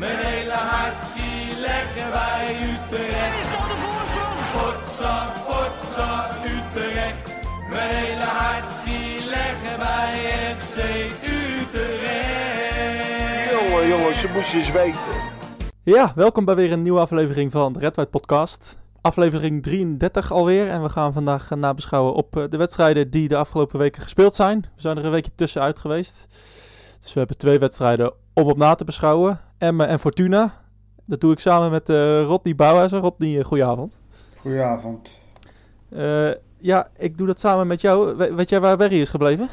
Mijn hele hart zie leggen wij Utrecht. Is dat de voorsprong? Potsa, potsa, Utrecht. Mijn hele hart zie leggen wij FC Utrecht. Jongen, jongens, ze moesten eens weten. Ja, welkom bij weer een nieuwe aflevering van de Red White Podcast. Aflevering 33 alweer. En we gaan vandaag eh, nabeschouwen op eh, de wedstrijden die de afgelopen weken gespeeld zijn. We zijn er een weekje tussenuit geweest. Dus we hebben twee wedstrijden om op na te beschouwen. Emmen en Fortuna. Dat doe ik samen met eh Rodney Bouwhuizen. Rodney, eh, goedenavond. Goedenavond. Eh, ja, ik doe dat samen met jou. We- weet jij waar Berry is gebleven?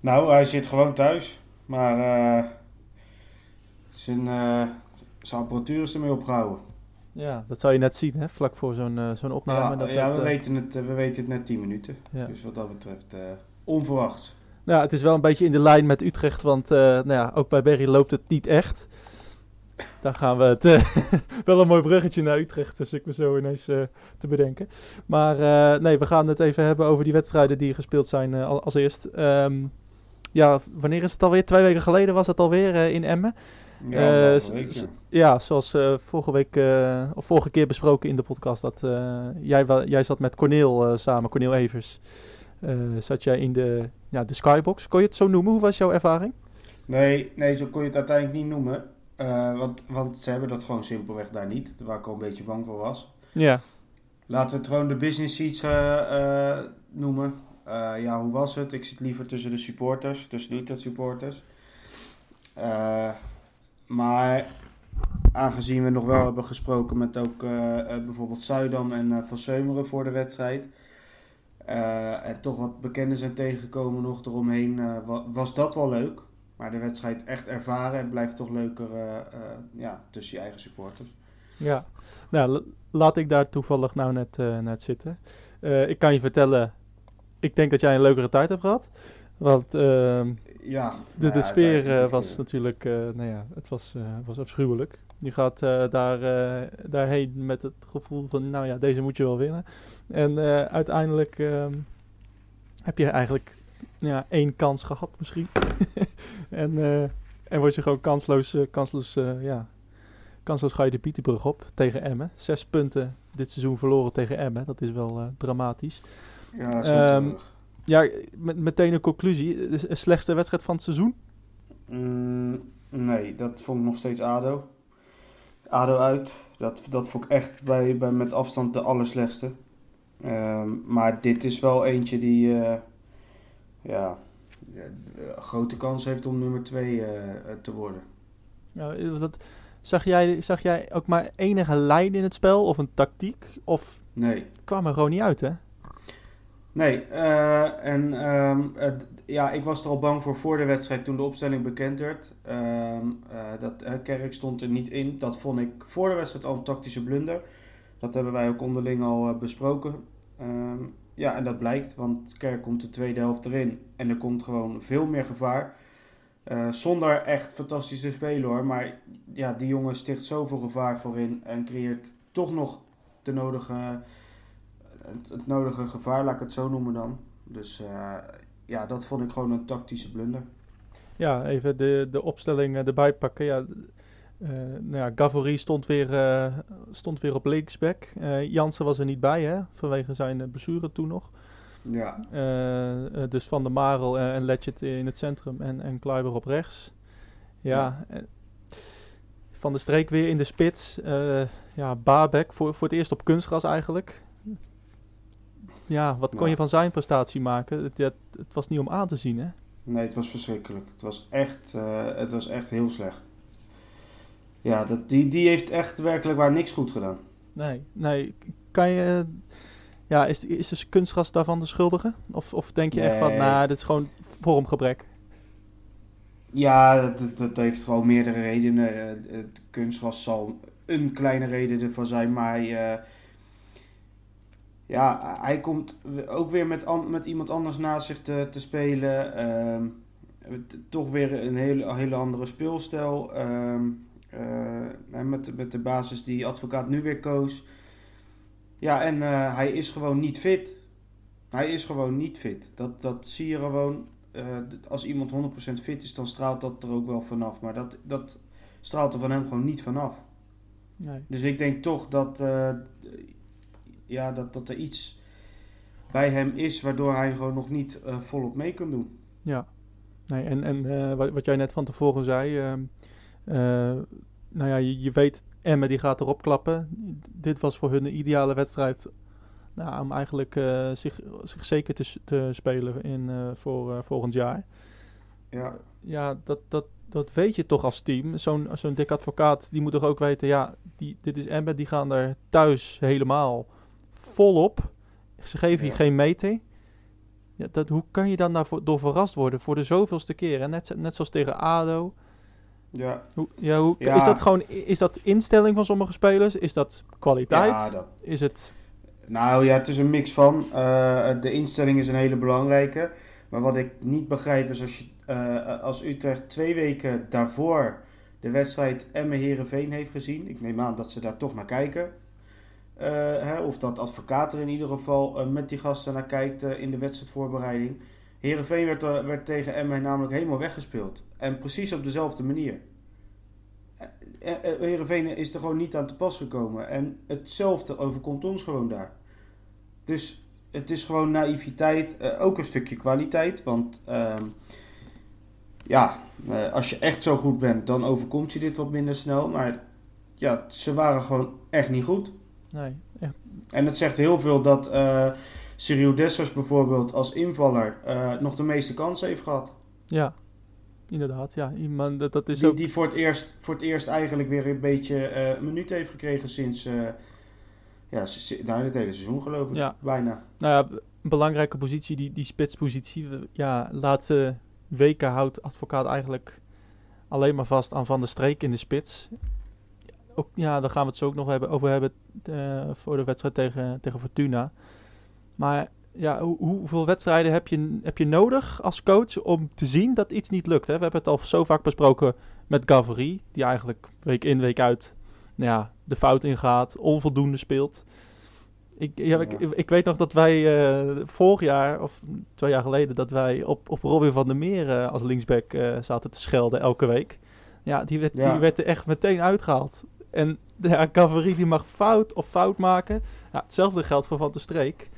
Nou, hij zit gewoon thuis, maar zijn, zijn apparatuur is ermee opgehouden. Ja, dat zou je net zien, hè? Vlak voor zo'n zo'n opname. ja, dat ja dat, we, weten het, we weten het net 10 minuten. Ja. Dus wat dat betreft eh, Ja, het is wel een beetje in de lijn met Utrecht, want eh, nou ja, ook bij Berry loopt het niet echt. Dan gaan we het. eh, wel een mooi bruggetje naar Utrecht, dus ik me zo ineens eh, te bedenken. Maar nee, we gaan het even hebben over die wedstrijden die gespeeld zijn al- als eerst. Ehm, ja, wanneer is het alweer? Twee weken geleden was het alweer in Emmen. Ja, ja. Zoals vorige week of vorige keer besproken in de podcast, dat jij, jij zat met Corneel samen, Corneel Evers. zat jij in de, ja, de skybox. Kon je het zo noemen? Hoe was jouw ervaring? Nee, nee, zo kon je het uiteindelijk niet noemen. Eh, want, want ze hebben dat gewoon simpelweg daar niet. Waar ik al een beetje bang voor was. Ja, Laten we het gewoon de business seats eh, eh, noemen. Ja, hoe was het? Ik zit liever tussen de supporters, tussen de Utrecht supporters. Maar aangezien we nog wel hebben gesproken met ook bijvoorbeeld Zuidam en Van Seumeren voor de wedstrijd. Eh, en toch wat bekenden zijn tegengekomen nog eromheen, eh, wa- was dat wel leuk. Maar de wedstrijd echt ervaren en blijft toch leuker eh, ja, tussen je eigen supporters. ja. Nou, la- laat ik daar toevallig nou net, net zitten. Ik kan je vertellen, ik denk dat jij een leukere tijd hebt gehad. Want ehm, Ja, de, nou de ja, sfeer was natuurlijk, eh, nou ja, het was, was afschuwelijk. Je gaat eh, daar, eh, daarheen met het gevoel van, nou ja, deze moet je wel winnen. En eh, uiteindelijk ehm, heb je eigenlijk ja, één kans gehad misschien. en, en word je gewoon kansloos, kansloos, ja, kansloos ga je de Pieterbrug op tegen Emmen. Zes punten dit seizoen verloren tegen Emmen, dat is wel dramatisch. Ja, dat is Ehm. Ja, met, meteen een conclusie. De slechtste wedstrijd van het seizoen? Mm, nee, dat vond ik nog steeds ADO. ADO uit. Dat, dat vond ik echt bij, bij met afstand de allerslechtste. Ehm, maar dit is wel eentje die eh, ja, een grote kans heeft om nummer 2 te worden. Ja, eh, dat, zag, jij, zag jij ook maar enige lijn in het spel of een tactiek? Of Nee. het kwam er gewoon niet uit, hè? Nee, eh, en ehm, ja, ik was er al bang voor voor de wedstrijd toen de opstelling bekend werd. Ehm, eh, dat eh, Kerk stond er niet in. Dat vond ik voor de wedstrijd al een tactische blunder. Dat hebben wij ook onderling al besproken. Ehm, ja, en dat blijkt, want Kerk komt de tweede helft erin. En er komt gewoon veel meer gevaar. Zonder echt fantastisch te spelen hoor. Maar ja, die jongen sticht zoveel gevaar voorin en creëert toch nog de nodige het, het nodige gevaar, laat ik het zo noemen dan. Dus eh, ja, dat vond ik gewoon een tactische blunder. Ja, even de, de opstelling eh, erbij pakken. Ja, eh nou ja, Gavory stond weer, stond weer op linksback. Jansen was er niet bij, hè? Vanwege zijn blessure toen nog. Ja, dus Van der Marel en, Letchert in het centrum en, en Kluiber op rechts. Ja. van de Streek weer in de spits. Ja, Babek voor, voor het eerst op kunstgras eigenlijk. Ja, wat kon je van zijn prestatie maken? Het, het, het was niet om aan te zien, hè? nee, het was verschrikkelijk. Het was echt, eh, het was echt heel slecht. Ja, dat, die, die heeft echt werkelijk waar niks goed gedaan. Nee, nee. Kan je... Ja, is, is de kunstgras daarvan de schuldige? Of, of denk je echt van, nou, dit is gewoon vormgebrek? Ja, dat, dat, heeft gewoon meerdere redenen. Eh, Het kunstgras zal een kleine reden ervan zijn, maar eh, ja, hij komt ook weer met, met iemand anders naast zich te, te spelen. Ehm, toch weer een hele, hele andere speelstijl. Ehm, eh, met, met de basis die advocaat nu weer koos. Ja, en eh, hij is gewoon niet fit. Hij is gewoon niet fit. Dat, dat zie je gewoon. Eh, als iemand 100% fit is, dan straalt dat er ook wel vanaf. Maar dat, dat straalt er van hem gewoon niet vanaf. Nee. Dus ik denk toch dat, ja, dat, dat er iets bij hem is waardoor hij gewoon nog niet eh, volop mee kan doen. Ja, nee, en, en eh, wat, wat jij net van tevoren zei, ehm, eh, nou ja, je, je weet, Emmen die gaat erop klappen. Dit was voor hun een ideale wedstrijd nou, om eigenlijk zich, zich zeker te, te spelen in, voor volgend jaar. Ja, Ja, dat, dat, dat weet je toch als team. Zo'n zo'n dik advocaat, die moet toch ook weten, ja, die, dit is Emmen, die gaan er thuis helemaal volop. Ze geven je Ja. geen meter. Ja, dat, hoe kan je dan daarvoor, door verrast worden voor de zoveelste keer? En net, net zoals tegen ADO. ja. Hoe, ja, hoe, Ja. Is dat gewoon is dat instelling van sommige spelers? Is dat kwaliteit? ja dat, Is het... Nou ja, het is een mix van. Eh, de instelling is een hele belangrijke. Maar wat ik niet begrijp is als, je, eh, als Utrecht twee weken daarvoor de wedstrijd Emmen-Herenveen heeft gezien. Ik neem aan dat ze daar toch naar kijken. Eh, hè, of dat advocaat er in ieder geval eh, met die gasten naar kijkt eh, in de wedstrijdvoorbereiding. Herenveen werd, werd tegen Emmen namelijk helemaal weggespeeld. En precies op dezelfde manier. Heerenveen is er gewoon niet aan te pas gekomen. En hetzelfde overkomt ons gewoon daar. Dus het is gewoon naïviteit, ook een stukje kwaliteit. Want ehm, ja, als je echt zo goed bent, dan overkomt je dit wat minder snel. Maar ja, ze waren gewoon echt niet goed. Nee, echt. En het zegt heel veel dat eh Cyril Dessers bijvoorbeeld als invaller eh, nog de meeste kansen heeft gehad. Ja, inderdaad. Ja, iemand, dat, dat is Die, ook... die voor, het eerst, voor het eerst eigenlijk weer een beetje eh een minuut heeft gekregen sinds... eh ja, nou, het hele seizoen geloof ik. Ja. Bijna. Nou ja, een belangrijke positie, die, die spitspositie. Ja, laatste weken houdt advocaat eigenlijk alleen maar vast aan Van der Streek in de spits. Ook, ja, daar gaan we het zo ook nog hebben, over hebben eh, voor de wedstrijd tegen, tegen Fortuna. Maar ja, hoe, hoeveel wedstrijden heb je, heb je nodig als coach om te zien dat iets niet lukt? Hè? We hebben het al zo vaak besproken met Gavri, die eigenlijk week in, week uit nou ja, de fout ingaat, onvoldoende speelt. Ik, ja, ik, weet nog dat wij eh, vorig jaar, of twee jaar geleden, dat wij op, op Robin van der Meer eh, als linksback zaten te schelden elke week. Ja, die werd, Ja. die werd er echt meteen uitgehaald. En ja, Cavalerie die mag fout op fout maken. Ja, hetzelfde geldt voor Van der Streek.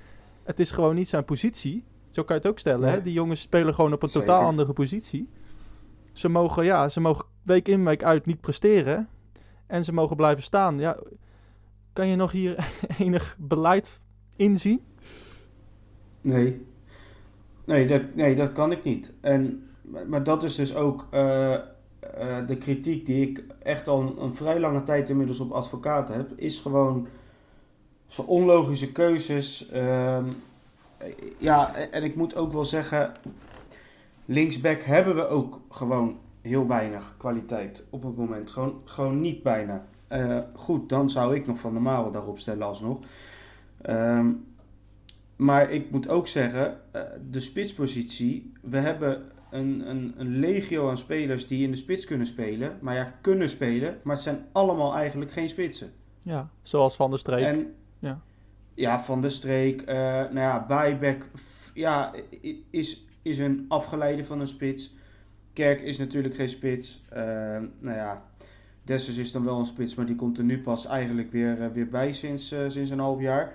Het is gewoon niet zijn positie. Zo kan je het ook stellen. Hè? Die jongens spelen gewoon op een Zeker. totaal andere positie. Ze mogen, ja, ze mogen week in, week uit niet presteren. En ze mogen blijven staan. Ja, kan je nog hier enig beleid inzien? Nee. Nee dat, nee, dat kan ik niet. En, maar maar dat is dus ook eh, eh, de kritiek die ik echt al een, een vrij lange tijd inmiddels op advocaten heb. Is gewoon zo'n onlogische keuzes. ehm, ja, en- ik moet ook wel zeggen, linksback hebben we ook gewoon heel weinig kwaliteit op het moment. Gewoon, gewoon niet bijna. Eh, goed, dan zou ik nog Van der Marel daarop stellen alsnog. Ehm, maar ik moet ook zeggen, eh, de spitspositie, we hebben een, een, een legio aan spelers die in de spits kunnen spelen. Maar ja, kunnen spelen, maar het zijn allemaal eigenlijk geen spitsen. Ja, zoals Van der Streek. En, Ja. ja, Van de Streek, eh nou ja, Bijbek, ja, is, is een afgeleide van een spits. Kerk is natuurlijk geen spits. Eh, nou ja, Dessers is dan wel een spits, maar die komt er nu pas eigenlijk weer, eh, weer bij sinds, sinds een half jaar.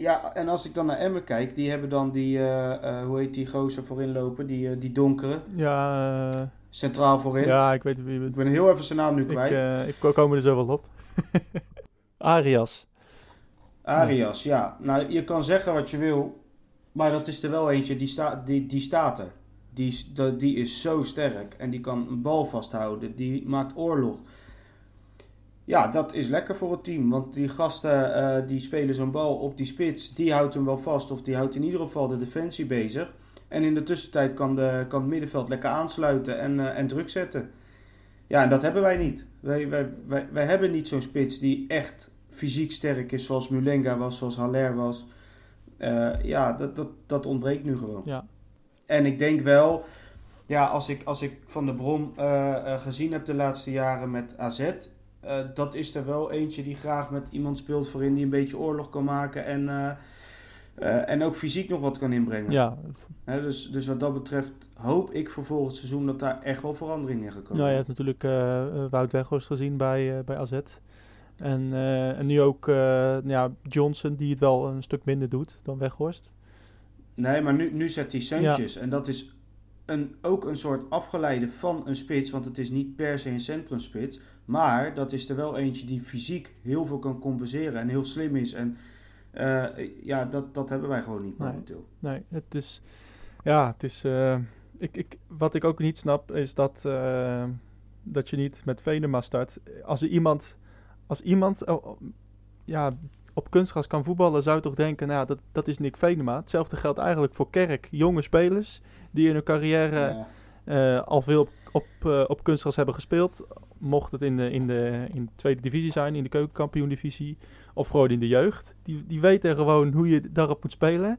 Ja, en als ik dan naar Emmen kijk, die hebben dan die, eh, eh, hoe heet die gozer voorin lopen, die, eh, die donkere, Ja, centraal voorin. ja, ik weet wie je Ik bedoelt. ben heel even zijn naam nu Ik, kwijt. ik ko- kom er zo wel op. Arias. Arias, ja. Nou, je kan zeggen wat je wil, maar dat is er wel eentje die, sta, die, die staat er. Die, die is zo sterk en die kan een bal vasthouden. Die maakt oorlog. Ja, dat is lekker voor het team. Want die gasten eh, die spelen zo'n bal op die spits, die houdt hem wel vast. Of die houdt in ieder geval de defensie bezig. En in de tussentijd kan, de, kan het middenveld lekker aansluiten en, eh, en druk zetten. Ja, en dat hebben wij niet. Wij, wij, wij, wij hebben niet zo'n spits die echt fysiek sterk is, zoals Mulenga was, zoals Haller was. Eh, ja, dat, dat, dat ontbreekt nu gewoon. Ja. En ik denk wel, ja, als ik, als ik Van de Brom gezien heb de laatste jaren met AZ, eh, dat is er wel eentje die graag met iemand speelt voorin die een beetje oorlog kan maken en, eh, Eh, en ook fysiek nog wat kan inbrengen. Ja, Hè, dus, dus wat dat betreft hoop ik voor volgend seizoen dat daar echt wel verandering in gekomen. nou, je hebt natuurlijk Wout Weghorst gezien bij, bij AZ. En, en nu ook eh, ja, Johnson, die het wel een stuk minder doet dan Weghorst. Nee, maar nu, nu zet hij Seuntjes. En dat is een, ook een soort afgeleide van een spits. Want het is niet per se een centrumspits. Maar dat is er wel eentje die fysiek heel veel kan compenseren. En heel slim is. En eh, ja, dat, dat hebben wij gewoon niet momenteel. Nee, het is. Ja, het is. eh, ik, ik, wat ik ook niet snap is dat, eh, dat je niet met Venema start. Als er iemand. Als iemand oh, oh, ja, op kunstgras kan voetballen, zou je toch denken: nou, dat, dat is Nick Venema. Hetzelfde geldt eigenlijk voor Kerk. Jonge spelers die in hun carrière Ja. al veel op, op, op kunstgras hebben gespeeld. Mocht het in de, in, de, in de tweede divisie zijn, in de keukenkampioen-divisie. Of gewoon in de jeugd. Die, die weten gewoon hoe je daarop moet spelen.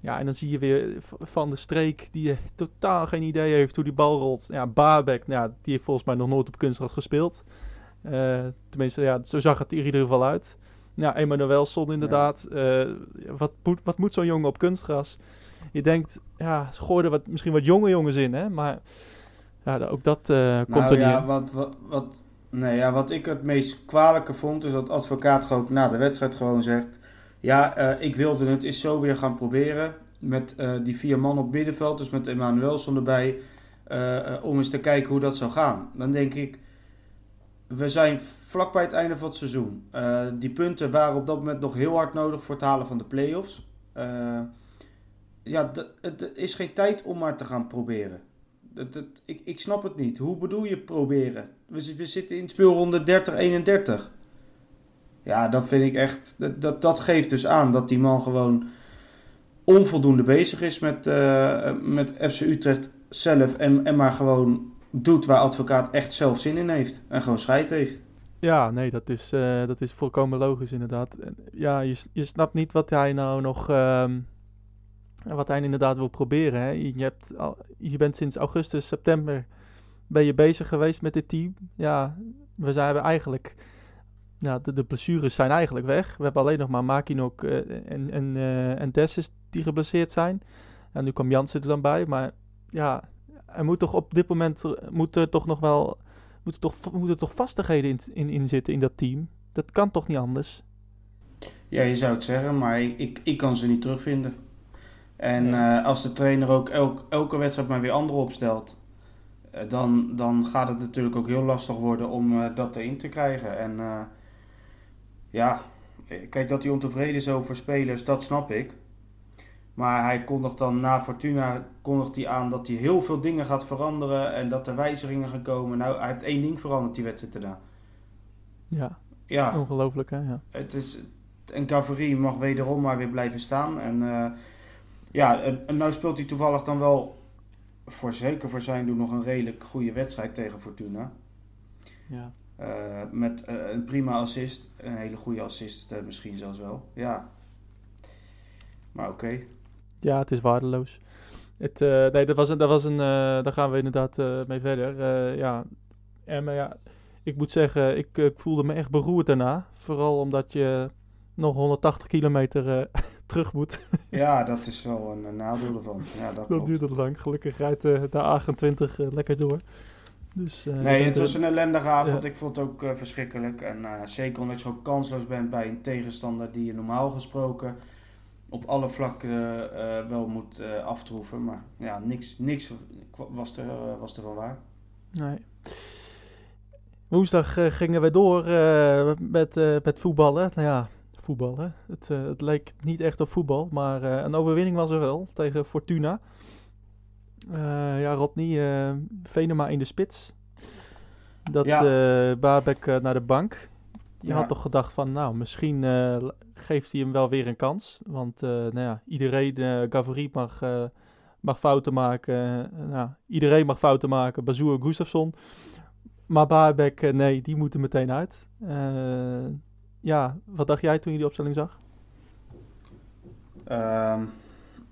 Ja, en dan zie je weer Van de Streek, die totaal geen idee heeft hoe die bal rolt. Ja, nou, ja, die heeft volgens mij nog nooit op kunstgras gespeeld. Eh, tenminste, ja, zo zag het er in ieder geval uit. Ja, Emanuelson inderdaad. Eh, wat, moet, wat moet zo'n jongen op kunstgras? Je denkt, ja, gooi er wat, misschien wat jonge jongens in, hè. Maar ja, ook dat eh, komt nou er ja, niet wat, wat, wat, nee, ja, wat ik het meest kwalijke vond, is dat advocaat gewoon na de wedstrijd gewoon zegt... Ja, eh, ik wilde het eens zo weer gaan proberen. Met eh, die vier man op middenveld, dus met Emanuelson erbij. om eens te kijken hoe dat zou gaan. Dan denk ik, we zijn vlak bij het einde van het seizoen. Die punten waren op dat moment nog heel hard nodig voor het halen van de play-offs. Ja, het is geen tijd om maar te gaan proberen. Dat, ik, ik snap het niet. Hoe bedoel je proberen? We, zi- we zitten in speelronde 30-31. Ja, dat vind ik echt. Dat, dat, geeft dus aan dat die man gewoon onvoldoende bezig is met, eh, met FC Utrecht zelf. En, en maar gewoon doet waar advocaat echt zelf zin in heeft. En gewoon scheid heeft. Ja, nee, dat is, eh, dat is volkomen logisch inderdaad. Ja, je, je snapt niet wat hij nou nog, ehm, wat hij inderdaad wil proberen. Hè? Je, hebt je bent sinds augustus, september, ben je bezig geweest met dit team. Ja, we zijn eigenlijk, ja, de, blessures zijn eigenlijk weg. We hebben alleen nog maar Makinok eh, en, en, eh en die geblesseerd zijn. En nu kwam Jansen er dan bij, maar ja, er moet toch op dit moment, eh, moet er toch nog wel moeten toch, moeten toch vastigheden in, in, zitten in dat team? Dat kan toch niet anders? Ja, je zou het zeggen, maar ik, ik kan ze niet terugvinden. En eh, als de trainer ook elk, elke wedstrijd maar weer anderen opstelt, eh, dan, dan gaat het natuurlijk ook heel lastig worden om eh, dat erin te krijgen. En ja, kijk dat hij ontevreden is over spelers, dat snap ik. Maar hij kondigt dan na Fortuna kondigt hij aan dat hij heel veel dingen gaat veranderen en dat er wijzigingen gaan komen. Nou, hij heeft één ding veranderd die wedstrijd daarna. Ja, Ja, ongelooflijk hè? Ja. het is, en mag wederom maar weer blijven staan. En ja, en, en nou speelt hij toevallig dan wel, voor zeker voor zijn doen, nog een redelijk goede wedstrijd tegen Fortuna. Ja. Eh, met eh, een prima assist, een hele goede assist eh, misschien zelfs wel. Ja, maar oké. ja, het is waardeloos. Het, nee, dat was een, dat was een daar gaan we inderdaad mee verder. Ja, en, maar ja, ik moet zeggen, ik, ik voelde me echt beroerd daarna. Vooral omdat je nog 180 kilometer terug moet. Ja, dat is wel een, een nadeel ervan. Ja, dat Dat duurde lang. Gelukkig rijdt eh, de A28 eh, lekker door. Dus, eh, Nee, het was een ellendige avond. ja. Ik vond het ook verschrikkelijk. En zeker omdat je gewoon kansloos bent bij een tegenstander die je normaal gesproken op alle vlakken wel moet aftroeven. Maar ja, niks, niks was, er, was er van waar. Nee. Woensdag gingen we door met, met voetballen. Nou ja, voetballen. Het, eh, het leek niet echt op voetbal, maar eh, een overwinning was er wel tegen Fortuna. Eh, ja, Rodney, Venema in de spits. Dat Ja. Babek naar de bank. Je Ja. had toch gedacht van, nou, misschien geeft hij hem wel weer een kans. Want nou ja, iedereen, Gavri mag, mag fouten maken. Nou, iedereen mag fouten maken. Bazoer, Gustafsson. Maar Baarbek, nee, die moeten meteen uit. Ja, wat dacht jij toen je die opstelling zag? Ehm,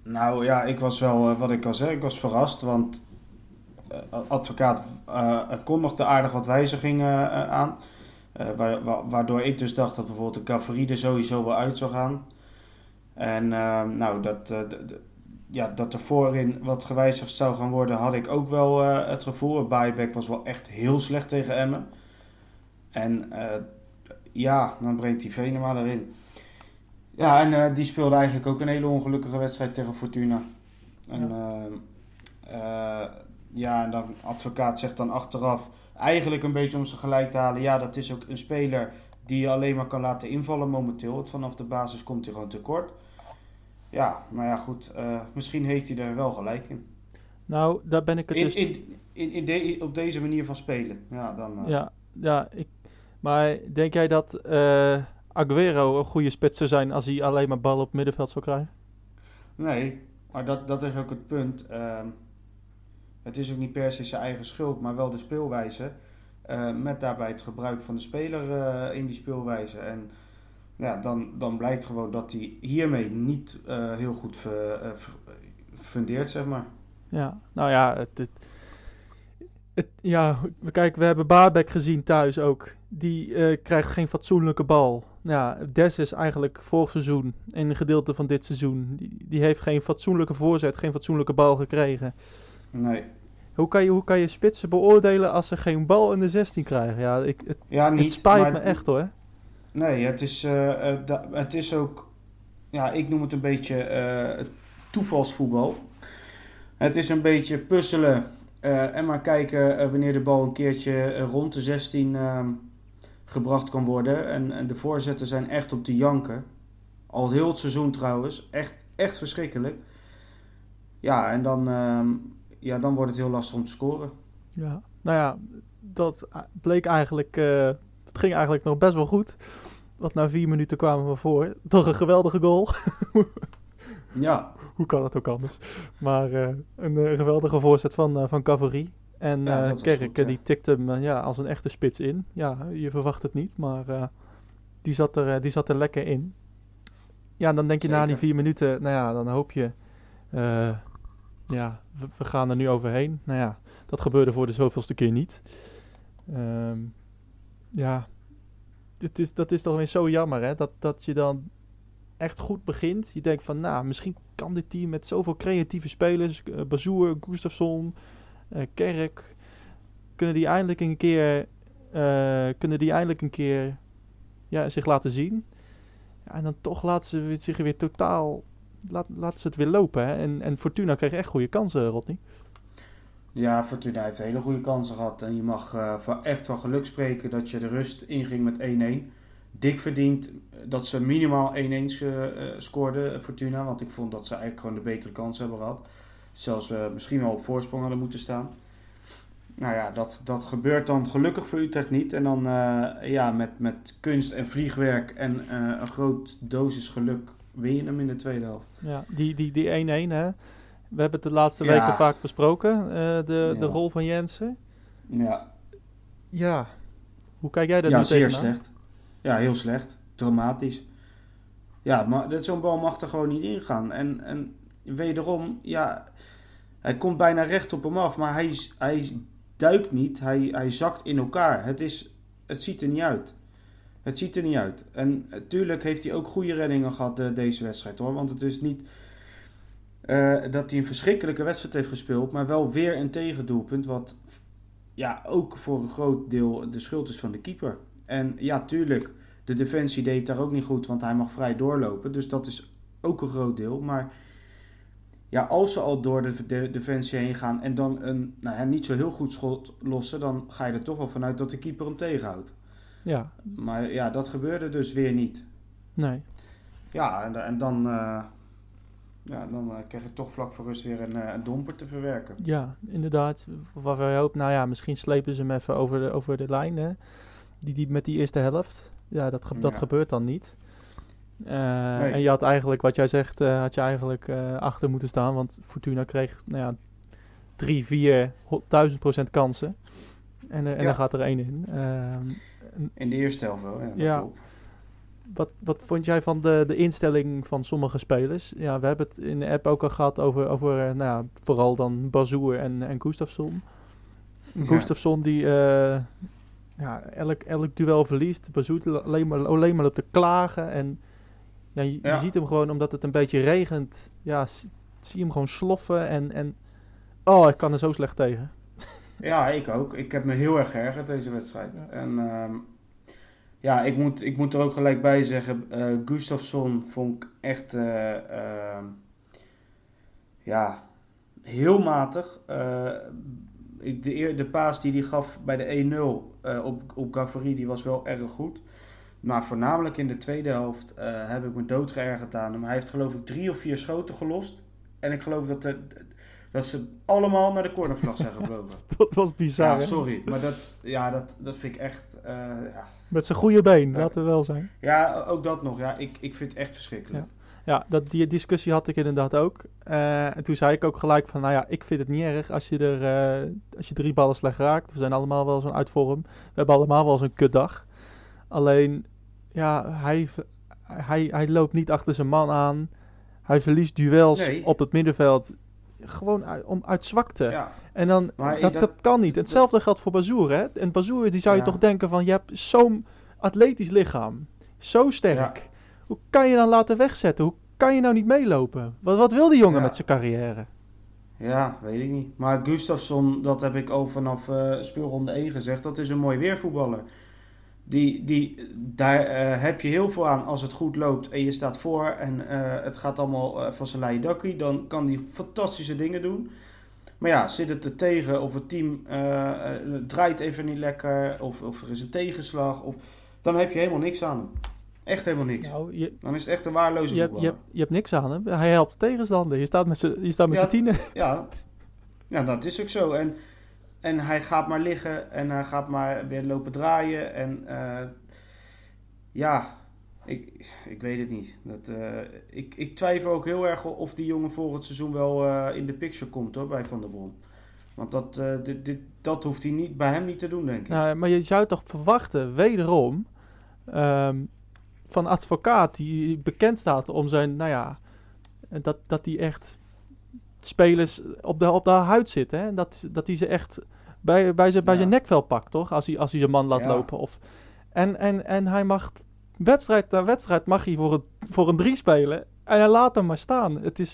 nou ja, ik was wel, eh, wat ik al zei, ik was verrast. Want eh, advocaat eh kondigde aardig wat wijzigingen aan. Wa- wa- waardoor ik dus dacht dat bijvoorbeeld de Caveri er sowieso wel uit zou gaan. En ehm, nou, dat, ja, dat er voorin wat gewijzigd zou gaan worden, had ik ook wel het gevoel. Buyback was wel echt heel slecht tegen Emmen. En ja, dan brengt die Venema erin. Ja, en eh, die speelde eigenlijk ook een hele ongelukkige wedstrijd tegen Fortuna. En ehm, eh, ja, en dan advocaat zegt dan achteraf eigenlijk een beetje om ze gelijk te halen. Ja, dat is ook een speler die je alleen maar kan laten invallen momenteel. Want vanaf de basis komt hij gewoon tekort. Ja, nou ja, goed. eh, misschien heeft hij er wel gelijk in. Nou, daar ben ik het In, dus... in, in, in de- op deze manier van spelen. Ja, dan... eh, Ja, ja ik, maar denk jij dat eh Aguero een goede spits zou zijn als hij alleen maar bal op middenveld zou krijgen? Nee, maar dat, dat is ook het punt. Ehm, het is ook niet per se zijn eigen schuld, maar wel de speelwijze. Eh, met daarbij het gebruik van de speler eh, in die speelwijze. En ja, dan, dan blijkt gewoon dat hij hiermee niet heel goed fundeert, zeg maar. Ja, nou ja, het, het, het- ja, we- kijk, we hebben Baarbek gezien thuis ook. Die eh, krijgt geen fatsoenlijke bal. Ja, Des is eigenlijk vorig seizoen en een gedeelte van dit seizoen. Die, die heeft geen fatsoenlijke voorzet, geen fatsoenlijke bal gekregen. Nee. Hoe kan je, hoe kan je spitsen beoordelen als ze geen bal in de 16 krijgen? Ja, ik, het, Ja, niet. het spijt maar- me echt hoor. Nee, het is, eh, eh, da- het is ook, ja, ik noem het een beetje eh, toevalsvoetbal. Het is een beetje puzzelen en maar kijken wanneer de bal een keertje rond de 16 ehm, gebracht kan worden. En, en de voorzetten zijn echt op de janken. Al heel het seizoen trouwens. Echt, echt verschrikkelijk. Ja, en dan, ehm, ja, dan wordt het heel lastig om te scoren. Ja, nou ja, dat bleek eigenlijk, eh het ging eigenlijk nog best wel goed. Want na vier minuten kwamen we voor. Toch een geweldige goal. Ja, Hoe kan het ook anders? Maar eh, een eh, geweldige voorzet van, van Cavary. En Ja, eh Kerk, goed, eh, ja. die tikte hem eh, ja, als een echte spits in. Ja, je verwacht het niet, maar die, zat er, die zat er lekker in. Ja, dan denk je na die vier minuten, nou ja, dan hoop je, ja, we, we gaan er nu overheen. Nou ja, dat gebeurde voor de zoveelste keer niet. Ehm, ja, het is, dat is toch weer zo jammer, hè? Dat, dat je dan echt goed begint. Je denkt van, nou, misschien kan dit team met zoveel creatieve spelers, uh, Bazoer, Gustafsson, Kerk, kunnen die eindelijk een keer, eh, kunnen die eindelijk een keer ja, zich laten zien. Ja, en dan toch laten ze zich weer totaal, laat, laten ze het weer lopen. Hè? En, en Fortuna kreeg echt goede kansen, Rodney. Ja, Fortuna heeft hele goede kansen gehad. En je mag eh, echt van geluk spreken dat je de rust inging met 1-1. Dik verdiend dat ze minimaal 1-1 eh, eh, scoorden, Fortuna. Want ik vond dat ze eigenlijk gewoon de betere kans hebben gehad. Zelfs eh, misschien wel op voorsprong hadden moeten staan. Nou ja, dat, dat gebeurt dan gelukkig voor Utrecht niet. En dan eh, ja, met, met kunst en vliegwerk en eh, een groot dosis geluk win je hem in de tweede helft. Ja, die 1-1, die, die 1-1, hè. We hebben het de laatste Ja. weken vaak besproken, de, Ja. de rol van Jensen. Ja, Ja, hoe kijk jij daar ja nu zeer tegenaan? slecht. Ja, heel slecht. Dramatisch. Ja, maar dat- zo'n bal mag er gewoon niet ingaan. En, en wederom, ja, hij komt bijna recht op hem af, maar hij, hij duikt niet. Hij, hij zakt in elkaar. Het, is, het ziet er niet uit. Het ziet er niet uit. En natuurlijk heeft hij ook goede reddingen gehad eh, deze wedstrijd hoor. Want het is niet eh, dat hij een verschrikkelijke wedstrijd heeft gespeeld, maar wel weer een tegendoelpunt. Wat ja, ook voor een groot deel de schuld is van de keeper. En ja, tuurlijk, de defensie deed daar ook niet goed, want hij mag vrij doorlopen. Dus dat is ook een groot deel. Maar ja, als ze al door de, de defensie heen gaan en dan een nou ja, niet zo heel goed schot lossen, dan ga je er toch wel vanuit dat de keeper hem tegenhoudt. Ja, Maar ja, dat gebeurde dus weer niet. nee. Ja, en, en dan, eh, ja, dan krijg je toch vlak voor rust weer een, eh, een domper te verwerken. Ja, inderdaad. Waar wij hopen, nou ja, misschien slepen ze hem even over de, over de lijn, hè. Die, die, met die eerste helft. Ja, dat, ge- dat Ja. gebeurt dan niet. Eh, Nee. En je had eigenlijk, wat jij zegt, eh, had je eigenlijk eh, achter moeten staan. Want Fortuna kreeg, nou ja, drie, vier, duizend procent kansen. En, en Ja. dan gaat er één in. Ehm, In de eerste helft wel, ja. dat Ja. klopt. Wat, wat vond jij van de, de instelling van sommige spelers? Ja, we hebben het in de app ook al gehad over, over nou ja, vooral dan Bazoer en, en Gustafsson. Ja. Gustafsson die ja, elk, elk duel verliest. Bazoer alleen maar, alleen maar op te klagen. En Ja, je, ziet hem gewoon omdat het een beetje regent. Ja, zie je hem gewoon sloffen en, en... Oh, ik kan er zo slecht tegen. Ja, ik ook. Ik heb me heel erg geërgerd deze wedstrijd. Ja. En ehm, ja, ik moet, ik moet er ook gelijk bij zeggen, eh Gustafsson vond ik echt eh, ehm, ja, heel matig. Eh, ik, de, de paas die hij gaf bij de 1-0 eh, op, op Gavri, die was wel erg goed. Maar voornamelijk in de tweede helft eh, heb ik me doodgeërgerd aan hem. Hij heeft geloof ik drie of vier schoten gelost. En ik geloof dat, de, dat ze allemaal naar de cornervlag zijn gevlogen. Dat was bizar, Ja, hè? sorry, maar dat, ja, dat, dat vind ik echt. eh, ja. Met zijn goede been, Ja. laten we wel zijn. ja, ook dat nog. Ja, ik, ik vind het echt verschrikkelijk. Ja, dat, die discussie had ik inderdaad ook. Eh, en toen zei ik ook gelijk van, nou ja, ik vind het niet erg als je er eh, als je drie ballen slecht raakt. We zijn allemaal wel zo'n uitvorm. We hebben allemaal wel zo'n kutdag. Alleen, ja, hij, hij, hij loopt niet achter zijn man aan. Hij verliest duels Nee. op het middenveld. Gewoon uit, om, uit zwakte. Ja, En dan, dat, dat- dat, kan niet. Hetzelfde geldt voor Bazoer, hè. En Bazoer, die zou je Ja. toch denken van, je hebt zo'n atletisch lichaam. Zo sterk. Ja. Hoe kan je dan laten wegzetten? Hoe kan je nou niet meelopen? Wat, wat wil die jongen met zijn carrière? ja, weet ik niet. Maar Gustafsson, dat heb ik al vanaf eh, speelronde 1 gezegd, dat is een mooi weervoetballer. Die, die, daar eh, heb je heel veel aan als het goed loopt en je staat voor en eh, het gaat allemaal eh, van zijn leien dakkie. Dan kan die fantastische dingen doen. Maar ja, zit het er tegen of het team draait even niet lekker of, of er is een tegenslag, of, dan heb je helemaal niks aan hem. Echt helemaal niks. Nou, je, Dan is het echt een waardeloze je, hebt, je, hebt, je hebt niks aan hem. Hij helpt de tegenstander. Je staat met z'n Ja. tienen. Ja, ja, dat is ook zo. En, en hij gaat maar liggen en hij gaat maar weer lopen draaien. En eh, ja, ik, ik weet het niet. Dat, eh, ik, ik twijfel ook heel erg of die jongen volgend seizoen wel eh, in de picture komt hoor, bij Van der Brom. Want dat, dit, dit, dat hoeft hij niet, bij hem niet te doen, denk ik. Nou, maar je zou toch verwachten, wederom, ehm, van advocaat die bekend staat om zijn, nou ja, dat, dat die echt spelers op de, op de huid zitten. Hè? Dat, dat hij ze echt bij, bij, zijn, bij Ja. zijn nekvel pakt, toch? Als hij, als hij zijn man laat Ja. lopen. Of, en, en, en hij mag wedstrijd na wedstrijd mag hij voor een, voor een drie spelen. En hij laat hem maar staan. Het is,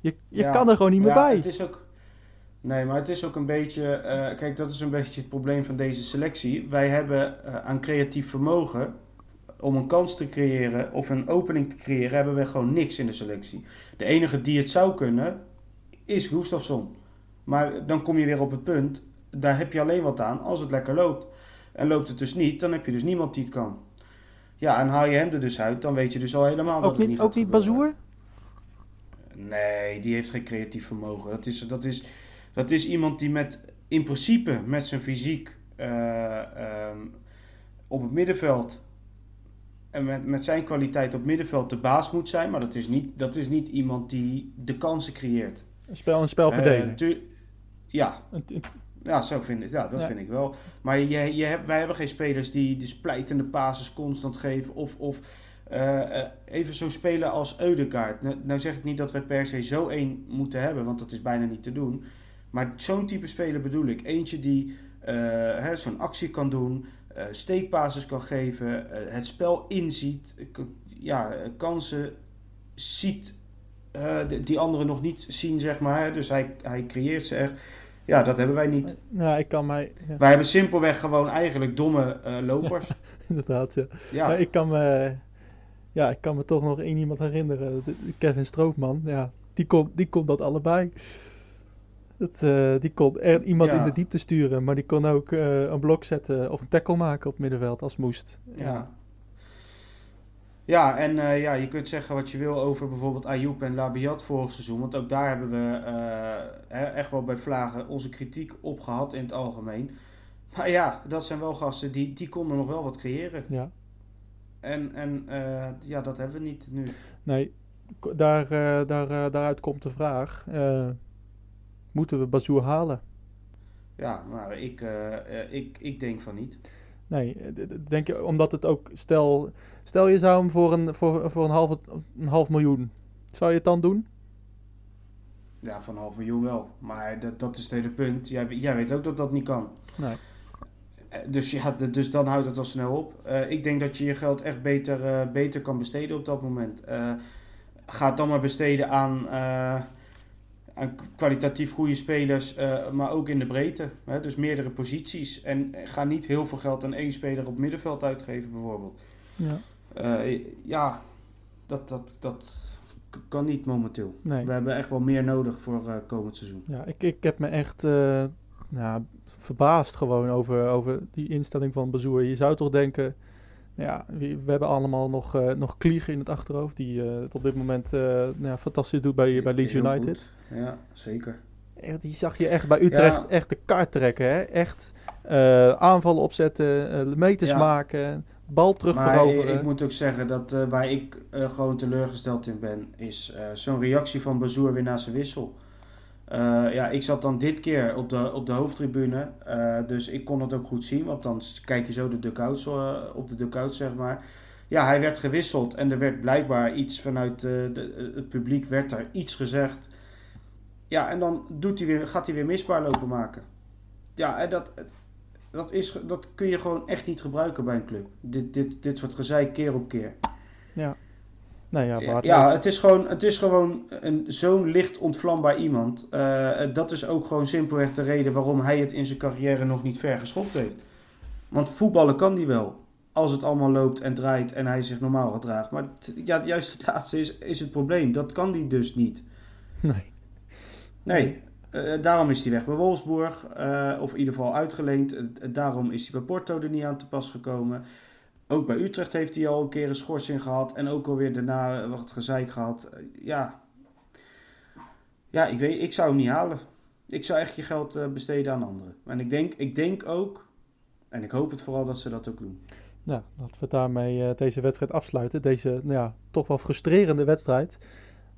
je je Ja. kan er gewoon niet meer Ja, bij. Het is ook, nee, maar het is ook een beetje. eh, kijk, dat is een beetje het probleem van deze selectie. Wij hebben eh, aan creatief vermogen. Om een kans te creëren of een opening te creëren, hebben we gewoon niks in de selectie. De enige die het zou kunnen, is Gustafsson. Maar dan kom je weer op het punt, daar heb je alleen wat aan als het lekker loopt. En loopt het dus niet, dan heb je dus niemand die het kan. Ja, en haal je hem er dus uit, dan weet je dus al helemaal dat ook het niet, niet ook niet. Bazoer? Nee, die heeft geen creatief vermogen. Dat is, dat is, dat is iemand die met, in principe met zijn fysiek eh, ehm, op het middenveld en met, met zijn kwaliteit op het middenveld de baas moet zijn. Maar dat is niet, dat is niet iemand die de kansen creëert. Een, spel, een spelverdeler. Eh, tu- ja, ja, zo vind ik, ja, dat Ja. vind ik wel. Maar je, je hebt, wij hebben geen spelers die de splijtende passes constant geven. Of, of eh, eh, even zo spelen als Eudegaard. Nou, nou zeg ik niet dat we per se zo één moeten hebben, want dat is bijna niet te doen. Maar zo'n type speler bedoel ik. Eentje die zo'n actie kan doen, steekpases kan geven, het spel inziet, ja, kansen ziet eh, die- anderen nog niet zien, zeg maar. Dus hij, hij creëert ze echt. Ja, dat hebben wij niet. Ja, ik kan mij... Ja, Wij hebben simpelweg gewoon eigenlijk domme eh, lopers. inderdaad, ja. Ja, Maar ik kan me... Ja, ik kan me toch nog één iemand herinneren. Kevin Stroopman, ja. Die kon, die kon dat allebei. Dat, eh, die kon er iemand Ja. in de diepte sturen, maar die kon ook een blok zetten of een tackle maken op het middenveld als moest. ja. Ja, en eh, ja, je kunt zeggen wat je wil over bijvoorbeeld Ayoub en Labiat vorig seizoen. Want ook daar hebben we eh, echt wel bij Vlagen onze kritiek op gehad in het algemeen. Maar ja, dat zijn wel gasten die, die konden nog wel wat creëren. Ja, En, en eh, ja, dat hebben we niet nu. nee, daar, daar, daaruit komt de vraag. moeten we Bazoer halen? Ja, maar ik, ik, ik denk van niet. Nee, denk je, omdat het ook, stel, stel je zou hem voor een, voor, voor een, half, een half miljoen, zou je het dan doen? Ja, van een half miljoen wel. Maar dat, dat is het hele punt. Jij, jij weet ook dat dat niet kan. Nee. Eh, Dus, ja, dus dan houdt het al snel op. Eh, ik denk dat je je geld echt beter, eh, beter kan besteden op dat moment. Ga het dan maar besteden aan, aan kwalitatief goede spelers, maar ook in de breedte. Hè? Dus meerdere posities. En ga niet heel veel geld aan één speler op middenveld uitgeven, bijvoorbeeld. Ja. Eh, ja, dat, dat, dat kan niet momenteel. Nee. We hebben echt wel meer nodig voor eh, komend seizoen. Ja, ik, ik heb me echt eh, nou, verbaasd gewoon over, over die instelling van Bazoer. Je zou toch denken, ja, we, we hebben allemaal nog, nog Klieg in het achterhoofd, die het op dit moment nou, ja, fantastisch doet bij, bij Leeds United. Ja, zeker. Echt, die zag je echt bij Utrecht Ja. echt de kaart trekken, hè? Echt aanvallen opzetten, meters Ja. maken, bal terug Maar veroveren. ik moet ook zeggen dat eh, waar ik eh, gewoon teleurgesteld in ben, is eh, zo'n reactie van Bazoer weer na zijn wissel. Ja, ik zat dan dit keer op de, op de hoofdtribune, dus ik kon het ook goed zien, want dan kijk je zo de dugouts, eh, op de dugouts, zeg maar. Ja, hij werd gewisseld en er werd blijkbaar iets vanuit de, het publiek, werd er iets gezegd. Ja, en dan doet hij weer, gaat hij weer misbaar lopen maken. Ja, en dat, dat, is, dat kun je gewoon echt niet gebruiken bij een club. Dit, dit, dit soort gezeik keer op keer. nou ja, Ja, ja, het is gewoon, het is gewoon een, zo'n licht ontvlambaar iemand. Eh, dat is ook gewoon simpelweg de reden waarom hij het in zijn carrière nog niet ver geschopt heeft. Want voetballen kan hij wel. Als het allemaal loopt en draait en hij zich normaal gedraagt. Maar t- ja, juist het laatste is, is het probleem. Dat kan hij dus niet. nee. Nee, eh, daarom is hij weg bij Wolfsburg. eh, of in ieder geval uitgeleend. Eh, daarom is hij bij Porto er niet aan te pas gekomen. Ook bij Utrecht heeft hij al een keer een schorsing gehad. En ook alweer daarna wat gezeik gehad. Eh, ja. Ja, ik weet, ik zou hem niet halen. Ik zou echt je geld eh, besteden aan anderen. En ik denk, ik denk ook, en ik hoop het vooral dat ze dat ook doen. Nou, laten we daarmee eh, deze wedstrijd afsluiten. Deze nou ja, toch wel frustrerende wedstrijd.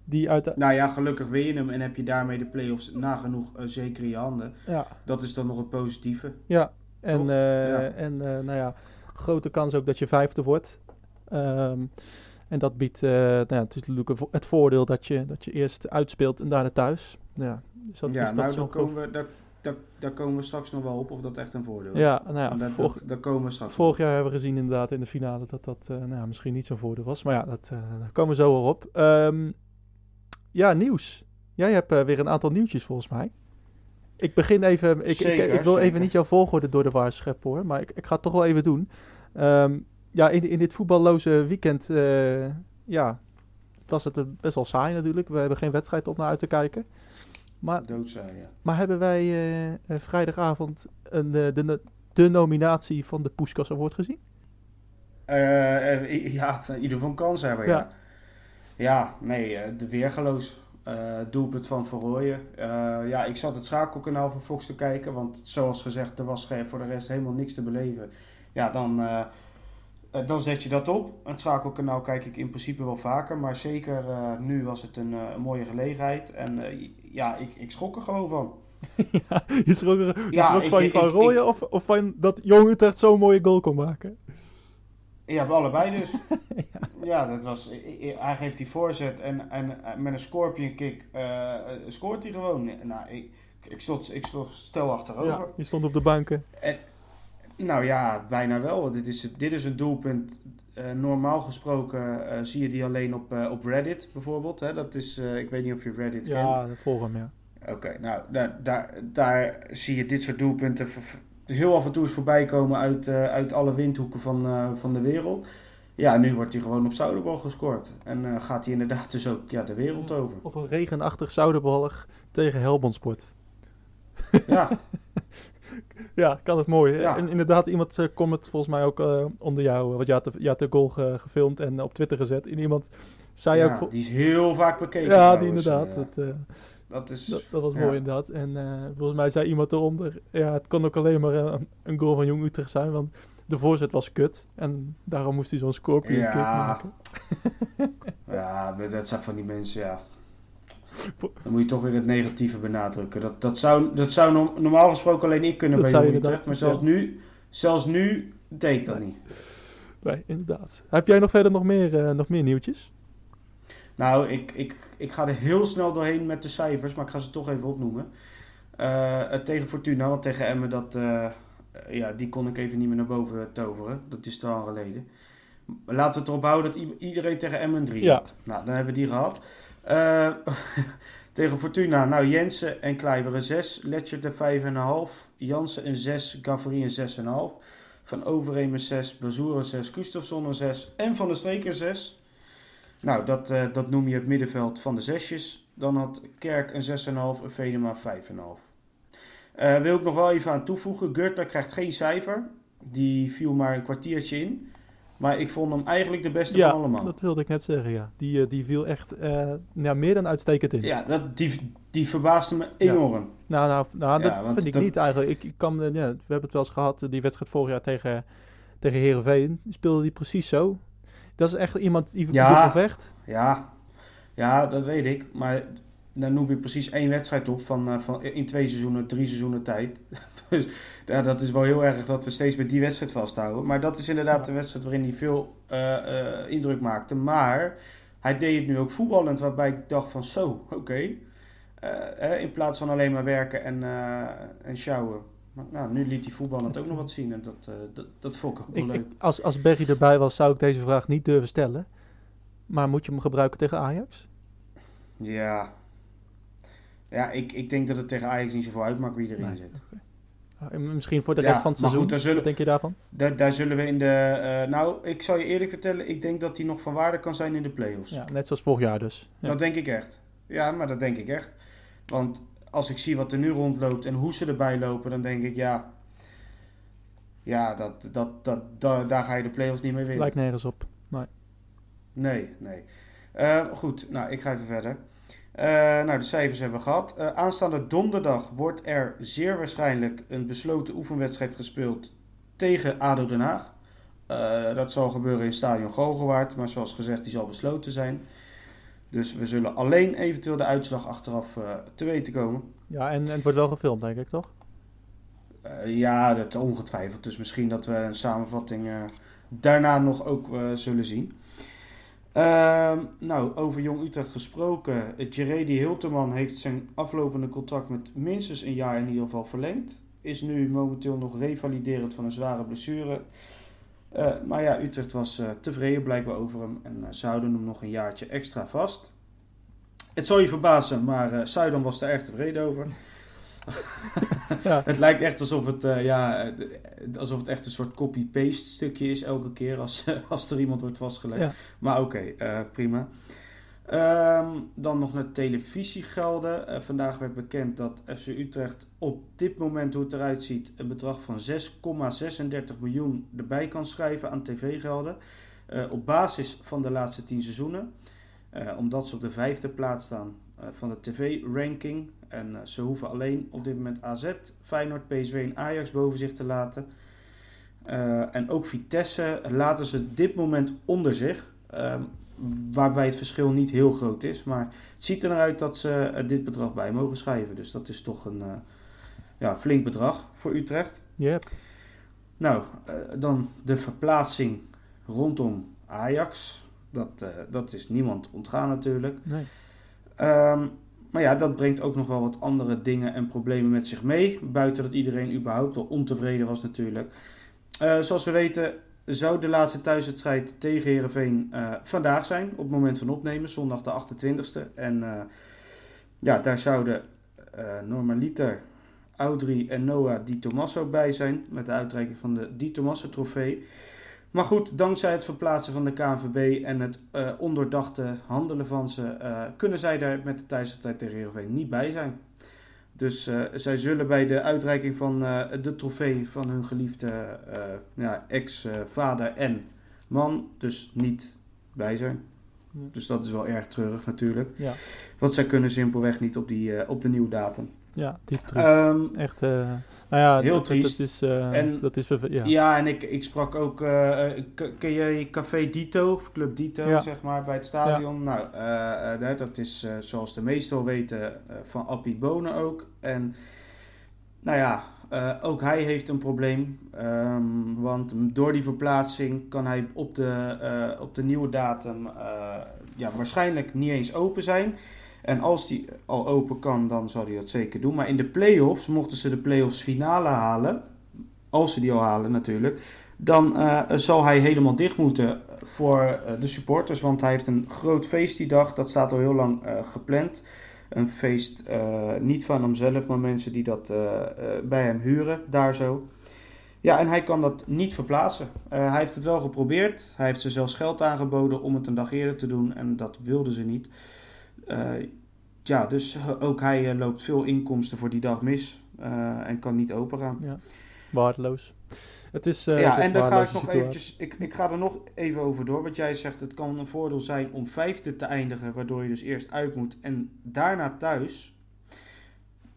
Die uit Nou ja, gelukkig win je hem en heb je daarmee de play-offs nagenoeg eh, zeker in je handen. ja, Dat is dan nog het positieve. ja, en, eh, Ja. en eh, nou ja, grote kans ook dat je vijfde wordt. Ehm, en dat biedt nou ja, natuurlijk het voordeel dat je, dat je eerst uitspeelt en daarna thuis. Ja, is dat, ja, is dat nou, daar komen, we, daar, daar, daar komen we straks nog wel op of dat echt een voordeel is. Ja, nou ja, dat, vorig, dat, daar komen we straks vorig jaar hebben we gezien inderdaad in de finale dat dat nou ja, misschien niet zo'n voordeel was. Maar ja, dat, daar komen we zo wel op. Ehm, ja, nieuws. Jij hebt eh, weer een aantal nieuwtjes volgens mij. Ik begin even. Ik, ik, Zeker, ik, wil even niet jouw volgorde door de war scheppen hoor. Maar ik, ik ga het toch wel even doen. Ehm, ja, in, in dit voetballoze weekend. eh, ja, was het eh, best wel saai natuurlijk. We hebben geen wedstrijd op naar uit te kijken. Maar, Doodzaai, ja. maar hebben wij vrijdagavond een, de, de nominatie van de Poeskas Award gezien? Ja, in ieder geval een kans hebben, ja. Ja. Ja, nee, eh, de weergeloos. Eh doelpunt van Verrooyen. Eh, ja, ik zat het schakelkanaal van Fox te kijken, want zoals gezegd, er was voor de rest helemaal niks te beleven. Ja, dan, dan zet je dat op. Het schakelkanaal kijk ik in principe wel vaker, maar zeker nu was het een, mooie gelegenheid. En ja, ik, ik schrok er gewoon van. ja, je schrok, er- je Ja, schrok ik- van, ik- van Rooyen of, of van dat Jong Utrecht zo'n mooie goal kon maken? Ja, allebei dus. ja. dat was. Hij geeft die voorzet en, en eh, met een scorpion kick eh, eh, scoort hij gewoon. Nou, ik, ik, stond, ik stond stel achterover. Ja, je stond op de banken. Nou ja, bijna wel. Dit is, dit is een doelpunt. normaal gesproken zie je die alleen op, op Reddit bijvoorbeeld. Hè? Dat is, ik weet niet of je Reddit kent. Ja, dat hem, ja. Oké, nou daar, daar, daar zie je dit soort doelpunten heel af en toe eens voorbij komen uit, eh, uit alle windhoeken van, eh, van de wereld. Ja, nu wordt hij gewoon op Zouderbal gescoord. En eh, gaat hij inderdaad dus ook ja, de wereld over. Op een regenachtig Zouderballig tegen Helmond Sport. Ja, Ja, kan het mooi. Ja. En inderdaad, iemand comment volgens mij ook onder jou. Want je had, de, je had de goal ge- gefilmd en op Twitter gezet. En iemand zei ook... ja die is heel vaak bekeken ja, die inderdaad. Dat is... dat, dat was ja. mooi inderdaad. En eh, volgens mij zei iemand eronder... Ja, het kon ook alleen maar eh, een goal van Jong Utrecht zijn. Want de voorzet was kut. En daarom moest hij zo'n scorpion Ja. kick maken. Ja, dat zijn van die mensen, ja. Dan moet je toch weer het negatieve benadrukken. Dat, dat, zou, dat zou norm- normaal gesproken alleen ik kunnen Dat bij Jong Utrecht. Maar zelfs nu, zelfs nu deed ik dat Nee. niet. Nee, inderdaad. Heb jij nog verder nog meer, eh, nog meer nieuwtjes? Nou, ik, ik, ik ga er heel snel doorheen met de cijfers, maar ik ga ze toch even opnoemen. Het tegen Fortuna, want tegen Emmen, dat, eh, ja, die kon ik even niet meer naar boven toveren. Dat is te lang geleden. Laten we het erop houden dat iedereen tegen Emmen een 3 Ja. had. Nou, dan hebben we die gehad. Eh, tegen Fortuna, nou Jensen en Kleiber een 6. Letchert een 5,5. Jansen een 6. Gavri een 6,5. Van Overeem een 6. Bazoer een 6. Gustafsson een 6. En Van der Streek een 6. Nou, dat, eh, dat noem je het middenveld van de zesjes. Dan had Kerk een 6,5 en Venema 5,5. Eh wil ik nog wel even aan toevoegen. Gurtler krijgt geen cijfer. Die viel maar een kwartiertje in. Maar ik vond hem eigenlijk de beste Ja, van allemaal. dat wilde ik net zeggen, ja. Die, eh, die viel echt ja, meer dan uitstekend in. Ja, dat, die, die verbaasde me enorm. Nou, nou, nou dat vind ik dat- niet eigenlijk. Ik, ik kan, ja, we hebben het wel eens gehad, eh, die wedstrijd vorig jaar tegen, tegen Heerenveen. Speelde die precies zo. Dat is echt iemand die Ja. vecht. Ja, ja, dat weet ik. Maar dan noem je precies één wedstrijd op van, eh, van in twee seizoenen, drie seizoenen tijd. dus ja, dat is wel heel erg dat we steeds bij die wedstrijd vasthouden. Maar dat is inderdaad de wedstrijd waarin hij veel eh, eh, indruk maakte. Maar hij deed het nu ook voetballend, waarbij ik dacht van zo, oké. In plaats van alleen maar werken en, en sjouwen. Maar, nou, nu liet hij voetballend ook nog wat zien en dat, eh, dat, dat vond ik ook wel leuk. ik, als, als Berry erbij was, zou ik deze vraag niet durven stellen. Maar moet je hem gebruiken tegen Ajax? Ja. Ja, ik, ik denk dat het tegen Ajax niet zoveel uitmaakt wie erin Nee. zit. Ah, en Misschien voor de Ja, rest van het seizoen. goed, daar zullen- Wat denk je daarvan? Daar, daar zullen we in de... eh, nou, ik zal je eerlijk vertellen, ik denk dat hij nog van waarde kan zijn in de play-offs. Ja, net zoals vorig jaar dus. Ja. Dat denk ik echt. Ja, maar dat denk ik echt. Want als ik zie wat er nu rondloopt en hoe ze erbij lopen, dan denk ik, ja... Ja, dat, dat, dat, da- daar ga je de play-offs niet mee winnen. Lijkt nergens op. Nee, nee. Eh, goed, nou, ik ga even verder. Eh, nou, de cijfers hebben we gehad. Eh, aanstaande donderdag wordt er zeer waarschijnlijk een besloten oefenwedstrijd gespeeld tegen ADO Den Haag. Dat zal gebeuren in stadion Gogelwaard, maar zoals gezegd, die zal besloten zijn. Dus we zullen alleen eventueel de uitslag achteraf eh, te weten komen. Ja, en, en het wordt wel gefilmd, denk ik, toch? Eh, ja, dat ongetwijfeld. Dus misschien dat we een samenvatting eh, daarna nog ook zullen zien. Ehm, nou, over Jong Utrecht gesproken. Jeredy Hilterman heeft zijn aflopende contract met minstens een jaar in ieder geval verlengd. Is nu momenteel nog revaliderend van een zware blessure. Eh, maar ja, Utrecht was eh, tevreden blijkbaar over hem en eh, ze houden hem nog een jaartje extra vast. Het zal je verbazen, maar Zuidam was er erg tevreden over. Ja. Het lijkt echt alsof het, ja, alsof het echt een soort copy-paste stukje is elke keer als, als er iemand wordt vastgelegd. Ja. Maar oké, prima. Ehm, dan nog naar televisiegelden. Eh, vandaag werd bekend dat FC Utrecht op dit moment, hoe het eruit ziet, een bedrag van 6,36 miljoen erbij kan schrijven aan tv-gelden. Eh, op basis van de laatste 10 seizoenen. Eh, omdat ze op de vijfde plaats staan van de tv-ranking. En ze hoeven alleen op dit moment AZ, Feyenoord, PSV en Ajax boven zich te laten. En ook Vitesse laten ze dit moment onder zich. Ehm, waarbij het verschil niet heel groot is. Maar het ziet er naar uit dat ze er dit bedrag bij mogen schrijven. Dus dat is toch een eh, ja, flink bedrag voor Utrecht. Yep. Nou, eh, dan de verplaatsing rondom Ajax. Dat, eh, dat is niemand ontgaan natuurlijk. Nee. Ehm, maar ja, dat brengt ook nog wel wat andere dingen en problemen met zich mee. Buiten dat iedereen überhaupt al ontevreden was natuurlijk. Eh, zoals we weten zou de laatste thuiswedstrijd tegen Heerenveen eh, vandaag zijn. Op het moment van opnemen, zondag de 28e. En eh, ja, daar zouden eh normaliter, Audrey en Noah Di Tommaso bij zijn. Met de uitreiking van de Di Tommaso trofee. Maar goed, dankzij het verplaatsen van de KNVB en het ondoordachte handelen van ze, kunnen zij daar met de thuiswedstrijd tegen Heerenveen niet bij zijn. Dus eh, zij zullen bij de uitreiking van eh, de trofee van hun geliefde eh, ja, ex-vader en man dus niet bij zijn. Ja. Dus dat is wel erg treurig natuurlijk. Ja. Want zij kunnen simpelweg niet op, die, op de nieuwe datum. Ja, diep triest. Ehm, Echt, eh, nou ja, heel dat, triest. Dat is, eh, En- dat is ja. Ja, en ik, ik sprak ook. k- ken jij Café Dito, of Club Dito, Ja. zeg maar, bij het stadion? Nou, dat is zoals de meesten weten van Appie Bonen ook. En nou ja, ook hij heeft een probleem. ehm, want door die verplaatsing kan hij op de, op de nieuwe datum ja, waarschijnlijk niet eens open zijn. En als die al open kan, dan zal hij dat zeker doen. Maar in de play-offs, mochten ze de play-offs finale halen, als ze die al halen natuurlijk, dan eh, zal hij helemaal dicht moeten voor eh, de supporters. Want hij heeft een groot feest die dag, dat staat al heel lang eh, gepland. Een feest eh, niet van hemzelf, maar mensen die dat eh, eh, bij hem huren, daar zo. Ja, en hij kan dat niet verplaatsen. Eh, hij heeft het wel geprobeerd. Hij heeft ze zelfs geld aangeboden om het een dag eerder te doen. En dat wilden ze niet. Eh, ja, dus ook hij eh, loopt veel inkomsten voor die dag mis. eh, en kan niet open gaan. Waardeloos. Het is, eh, ja, het is en dan ga ik nog situatie. eventjes... Ik, ik ga er nog even over door. Want jij zegt het kan een voordeel zijn om vijfde te eindigen. Waardoor je dus eerst uit moet en daarna thuis.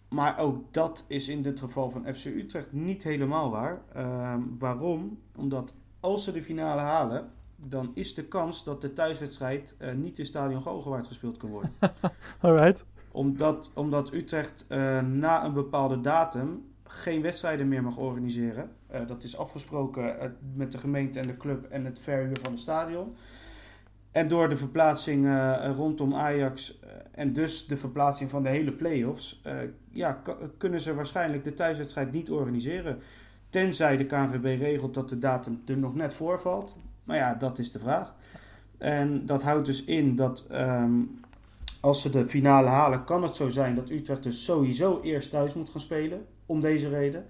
Maar ook dat is in dit geval van FC Utrecht niet helemaal waar. Ehm, waarom? Omdat als ze de finale halen, dan is de kans dat de thuiswedstrijd eh, niet in Stadion Galgenwaard gespeeld kan worden. Alright. omdat, omdat Utrecht eh, na een bepaalde datum geen wedstrijden meer mag organiseren. Eh, dat is afgesproken met de gemeente en de club en het verhuur van het stadion. En door de verplaatsing rondom Ajax en dus de verplaatsing van de hele play-offs, ja, kunnen ze waarschijnlijk de thuiswedstrijd niet organiseren. Tenzij de KNVB regelt dat de datum er nog net voor valt. Maar ja, dat is de vraag. En dat houdt dus in dat ehm, als ze de finale halen, kan het zo zijn dat Utrecht dus sowieso eerst thuis moet gaan spelen. Om deze reden.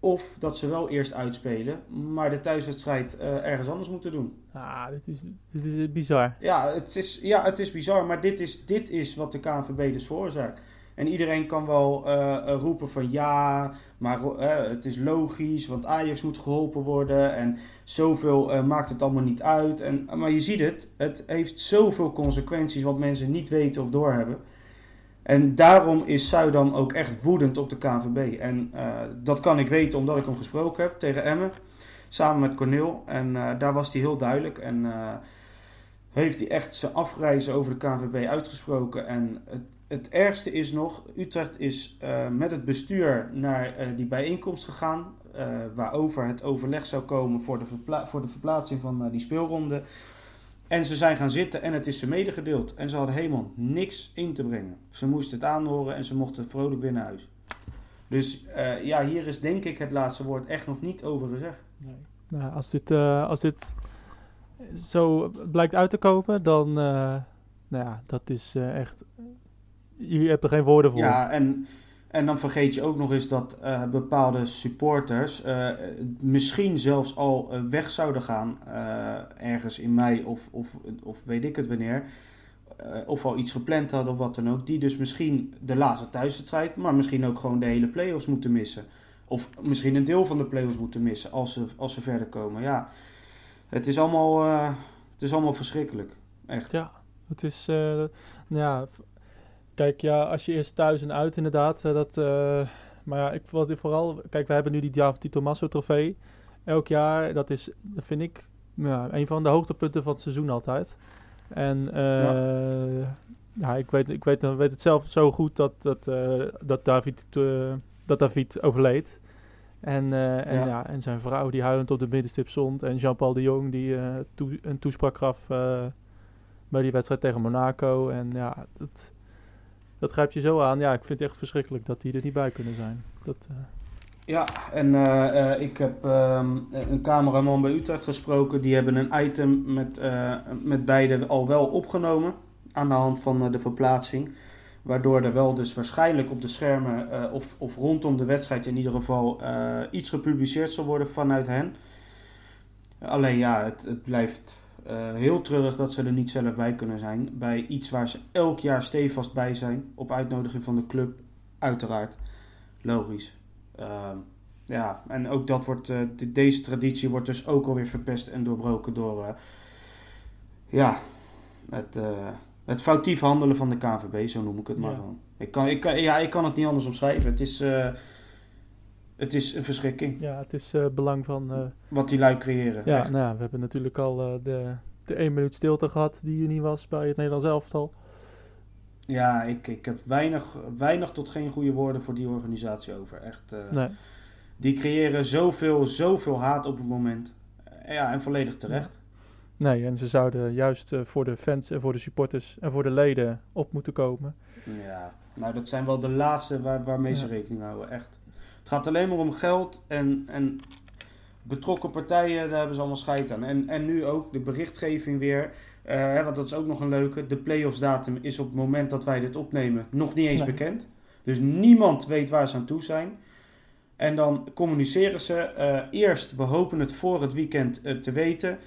Of dat ze wel eerst uitspelen, maar de thuiswedstrijd eh, ergens anders moeten doen. Ah, dit is, dit is bizar. Ja, het is, ja, het is bizar, maar dit is, dit is wat de KNVB dus veroorzaakt. En iedereen kan wel eh, eh, roepen van ja, maar eh, het is logisch, want Ajax moet geholpen worden en zoveel maakt het allemaal niet uit. En, maar je ziet het, het heeft zoveel consequenties wat mensen niet weten of doorhebben. En daarom is Zuidam ook echt woedend op de KNVB. En dat kan ik weten omdat ik hem gesproken heb tegen Emmen, samen met Corneel. En daar was hij heel duidelijk en... heeft hij echt zijn afreizen over de KNVB uitgesproken. En het, het ergste is nog, Utrecht is eh, met het bestuur naar eh, die bijeenkomst gegaan, eh, waarover het overleg zou komen voor de, voor de verplaatsing van die speelronde. En ze zijn gaan zitten en het is ze medegedeeld. En ze hadden helemaal niks in te brengen. Ze moesten het aanhoren en ze mochten vrolijk naar huis. Dus ja, hier is denk ik het laatste woord echt nog niet over gezegd. Nee. Nou, als, dit, als dit zo blijkt uit te kopen, dan, nou ja, dat is echt, je hebt er geen woorden voor. Ja, en, en dan vergeet je ook nog eens dat eh, bepaalde supporters eh, misschien zelfs al eh, weg zouden gaan ergens in mei of, of, of weet ik het wanneer. Of al iets gepland hadden of wat dan ook. Die dus misschien de laatste thuiswedstrijd, maar misschien ook gewoon de hele play-offs moeten missen. Of misschien een deel van de play-offs moeten missen als ze, als ze verder komen. Ja, het is allemaal, het is allemaal verschrikkelijk. Echt. Ja, het is, nou ja, kijk, ja, als je eerst thuis en uit inderdaad, eh, dat, eh, maar ja, ik ik vooral, kijk, we hebben nu die Diavati Tommaso trofee, elk jaar, dat is, dat vind ik, ja, een van de hoogtepunten van het seizoen altijd. En eh, ja. ik, weet, ik weet, weet het zelf zo goed dat, dat, dat, David, dat David overleed. En, en, Ja. ja. en zijn vrouw die huilend op de middenstip stond. En Jean-Paul de Jong die toe- een toespraak gaf bij die wedstrijd tegen Monaco. En ja, dat, dat grijpt je zo aan. Ja, ik vind het echt verschrikkelijk dat die er niet bij kunnen zijn. Dat, eh, Ja, en eh, eh, ik heb ehm, een cameraman bij Utrecht gesproken. Die hebben een item met, met beide al wel opgenomen. Aan de hand van de verplaatsing. Waardoor er wel dus waarschijnlijk op de schermen of, of rondom de wedstrijd in ieder geval iets gepubliceerd zal worden vanuit hen. Alleen ja, het, het blijft eh, heel treurig dat ze er niet zelf bij kunnen zijn. Bij iets waar ze elk jaar stevast bij zijn. Op uitnodiging van de club, uiteraard. Logisch. Ehm, ja, en ook dat wordt, eh, de- deze traditie wordt dus ook alweer verpest en doorbroken door eh, ja, het, het foutief handelen van de KNVB, zo noem ik het maar Ja. gewoon. Ik kan, ik, kan, ja, ik kan het niet anders omschrijven. Het is, het is een verschrikking ja, het is eh, belang van... eh, wat die lui creëren. ja, echt. nou, we hebben natuurlijk al eh, de, de één minuut stilte gehad die er niet was bij het Nederlands elftal. ja ik, ik heb weinig, weinig tot geen goede woorden voor die organisatie over. Echt, Nee, Die creëren zoveel, zoveel haat op het moment. Ja, en volledig terecht. nee, en ze zouden juist voor de fans en voor de supporters en voor de leden op moeten komen. Ja, nou dat zijn wel de laatste waar, waarmee ze rekening houden, echt. Het gaat alleen maar om geld en, en betrokken partijen, daar hebben ze allemaal scheid aan. En, en nu ook de berichtgeving weer. eh, want dat is ook nog een leuke. De playoffs datum is op het moment dat wij dit opnemen nog niet eens Nee. bekend. Dus niemand weet waar ze aan toe zijn. En dan communiceren ze eh, eerst, we hopen het voor het weekend eh, te weten.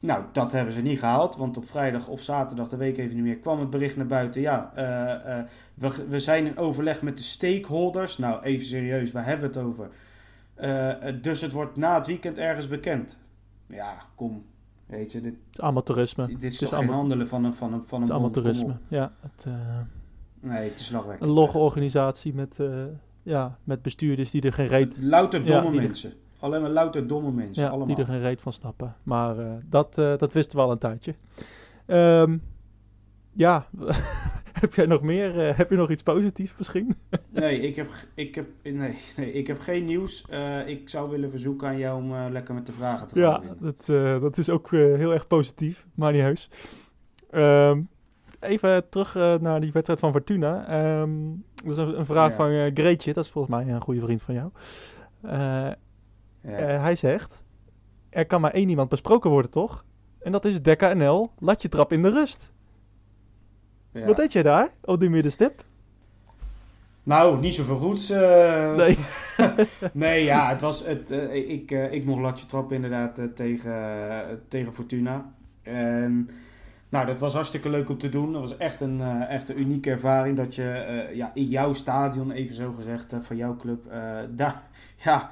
Nou, dat hebben ze niet gehaald, want op vrijdag of zaterdag, de week even niet meer, kwam het bericht naar buiten. Ja, eh, eh, we, we zijn in overleg met de stakeholders. Nou, even serieus, waar hebben we het over? Eh, dus het wordt na het weekend ergens bekend. Ja, kom. Weet je, dit, Het is amateurisme. dit is is toch geen handelen van een, van een, van Het een is bond, kom amateurisme. Ja, het, Nee, het is lachwekkend. een logge organisatie met, ja, met bestuurders die er geen reet, Louter Ja, domme er- mensen. Alleen maar louter domme mensen, ja, allemaal. die er geen reet van snappen. Maar eh, dat, eh, dat wisten we al een tijdje. Ehm, ja, heb jij nog meer? eh, heb je nog iets positiefs misschien? Nee, ik heb, ik, heb, nee, nee, ik heb geen nieuws. Ik zou willen verzoeken aan jou om lekker met de vragen te gaan Ja, dat, dat is ook heel erg positief, maar niet heus. Ehm, even terug naar die wedstrijd van Fortuna. Ehm, dat is een, een vraag Ja. van eh, Greetje, dat is volgens mij een goede vriend van jou. Eh, Ja. eh, hij zegt, er kan maar één iemand besproken worden, toch? En dat is Dekka NL, laat je trap in de rust. Ja. Wat deed jij daar, op die middenstip? Nou, niet zoveel goeds. eh. Nee. nee, ja, het was het, eh, ik, ik mocht latje trappen inderdaad tegen, tegen Fortuna. En nou, dat was hartstikke leuk om te doen. Dat was echt een, echt een unieke ervaring dat je ja, in jouw stadion, even zo gezegd, van jouw club, daar ja,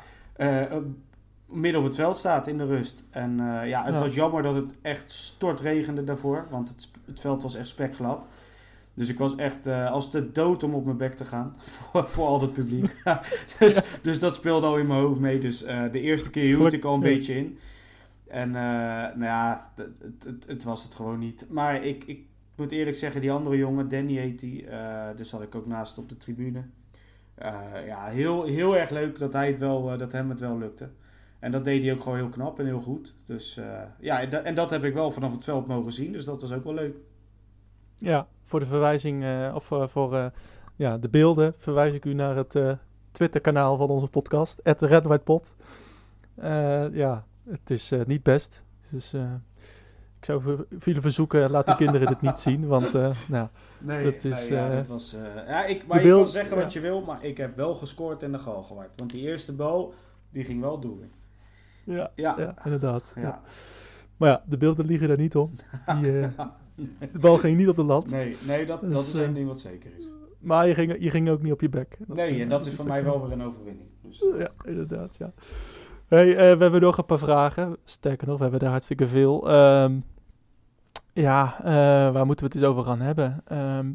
midden op het veld staat in de rust. En eh, ja, het Ja. was jammer dat het echt stortregende daarvoor, want het, het veld was echt spekglad. Dus ik was echt eh, als de dood om op mijn bek te gaan. Voor, voor al dat publiek. dus, dus dat speelde al in mijn hoofd mee. Dus eh, de eerste keer hield ik al een Ja. beetje in. En eh, nou ja, het, het, het, was het gewoon niet. Maar ik, ik moet eerlijk zeggen, die andere jongen, Danny heet die. eh daar zat ik ook naast op de tribune. Eh, ja, heel, heel erg leuk dat, hij het wel, eh, dat hem het wel lukte. En dat deed hij ook gewoon heel knap en heel goed. Dus eh, ja, en dat- en dat heb ik wel vanaf het veld mogen zien. Dus dat was ook wel leuk. Ja, voor de verwijzing, of voor ja, de beelden, verwijs ik u naar het Twitter-kanaal van onze podcast, @redwhitepot. Eh ja, het is niet best. Dus ik zou jullie verzoeken, laat de kinderen dit niet zien, want eh, nou, Nee, Dat is, nee, ja, eh, dat was... eh, ja, ik, maar je beeld- kan zeggen wat je wil, maar ik heb wel gescoord en de gal gewaard. Want die eerste bal, die ging wel door. ja, Ja. inderdaad. Ja. Maar ja, de beelden liegen daar niet om. Die, de bal ging niet op de lat, Nee, nee dat, dat Dus, is eh, één ding wat zeker is. maar je ging, je ging ook niet op je bek. Nee, en dat is voor mij wel- wel weer een overwinning. Dus, Ja, inderdaad, ja. Hey, eh, we hebben nog een paar vragen. Sterker nog, we hebben er hartstikke veel. Ehm, ja, eh, waar moeten we het eens over gaan hebben? Ehm,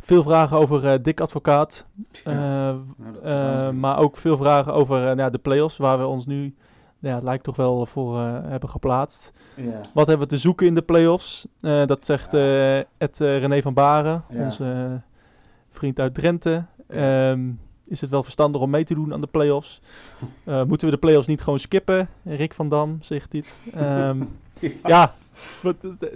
veel vragen over eh Dick Advocaat. ja, nou, maar ook veel vragen over nou de play-offs, waar we ons nu, ja, het lijkt toch wel voor hebben geplaatst. ja. Wat hebben we te zoeken in de play-offs? Dat zegt eh Ed René van Baren, onze vriend uit Drenthe. Ehm, is het wel verstandig om mee te doen aan de play-offs? Eh, moeten we de play-offs niet gewoon skippen? Rick van Dam zegt dit. Ehm, ja,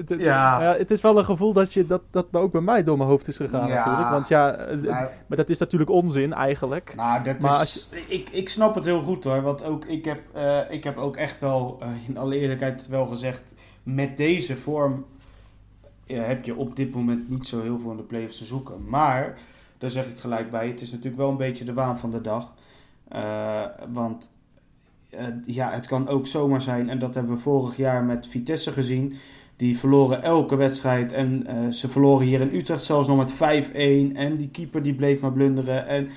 Ja. ja, het is wel een gevoel dat, je, dat, dat ook bij mij door mijn hoofd is gegaan Ja. natuurlijk. Want ja, eh, Nou, maar dat is natuurlijk onzin eigenlijk. Nou, dat Maar is, ik, ik snap het heel goed hoor. Want ook ik heb, eh, ik heb ook echt wel, in alle eerlijkheid wel gezegd, met deze vorm heb je op dit moment niet zo heel veel in de playoffs te zoeken. Maar, daar zeg ik gelijk bij, het is natuurlijk wel een beetje de waan van de dag. Eh, want eh, ja, het kan ook zomaar zijn, en dat hebben we vorig jaar met Vitesse gezien. Die verloren elke wedstrijd en eh, ze verloren hier in Utrecht zelfs nog met 5-1. En die keeper die bleef maar blunderen. En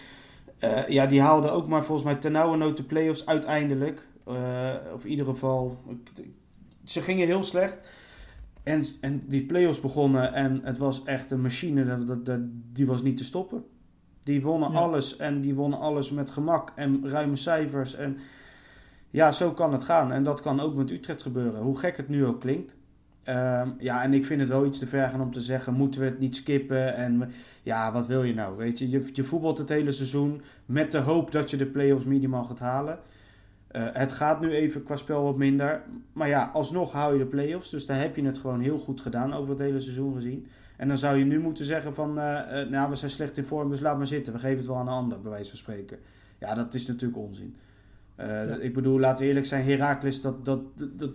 ja, die haalde ook maar volgens mij ternauwernood de play-offs uiteindelijk. Of in ieder geval, ze gingen heel slecht. En, en die play-offs begonnen en het was echt een machine, dat, dat, dat- die was niet te stoppen. Die wonnen Ja. alles en die wonnen alles met gemak en ruime cijfers. En ja, zo kan het gaan. En dat kan ook met Utrecht gebeuren, hoe gek het nu ook klinkt. Ehm, ja, en ik vind het wel iets te ver gaan om te zeggen, moeten we het niet skippen? En ja, wat wil je nou? Weet je, je, je voetbalt het hele seizoen met de hoop dat je de play-offs minimaal gaat halen. Eh, het gaat nu even qua spel wat minder. Maar ja, alsnog hou je de play-offs. Dus daar heb je het gewoon heel goed gedaan over het hele seizoen gezien. En dan zou je nu moeten zeggen van... eh, eh, nou, we zijn slecht in vorm, dus laat maar zitten. We geven het wel aan een ander, bij wijze van spreken. Ja, dat is natuurlijk onzin. Ik bedoel, laten we eerlijk zijn, Heracles, dat, dat, dat,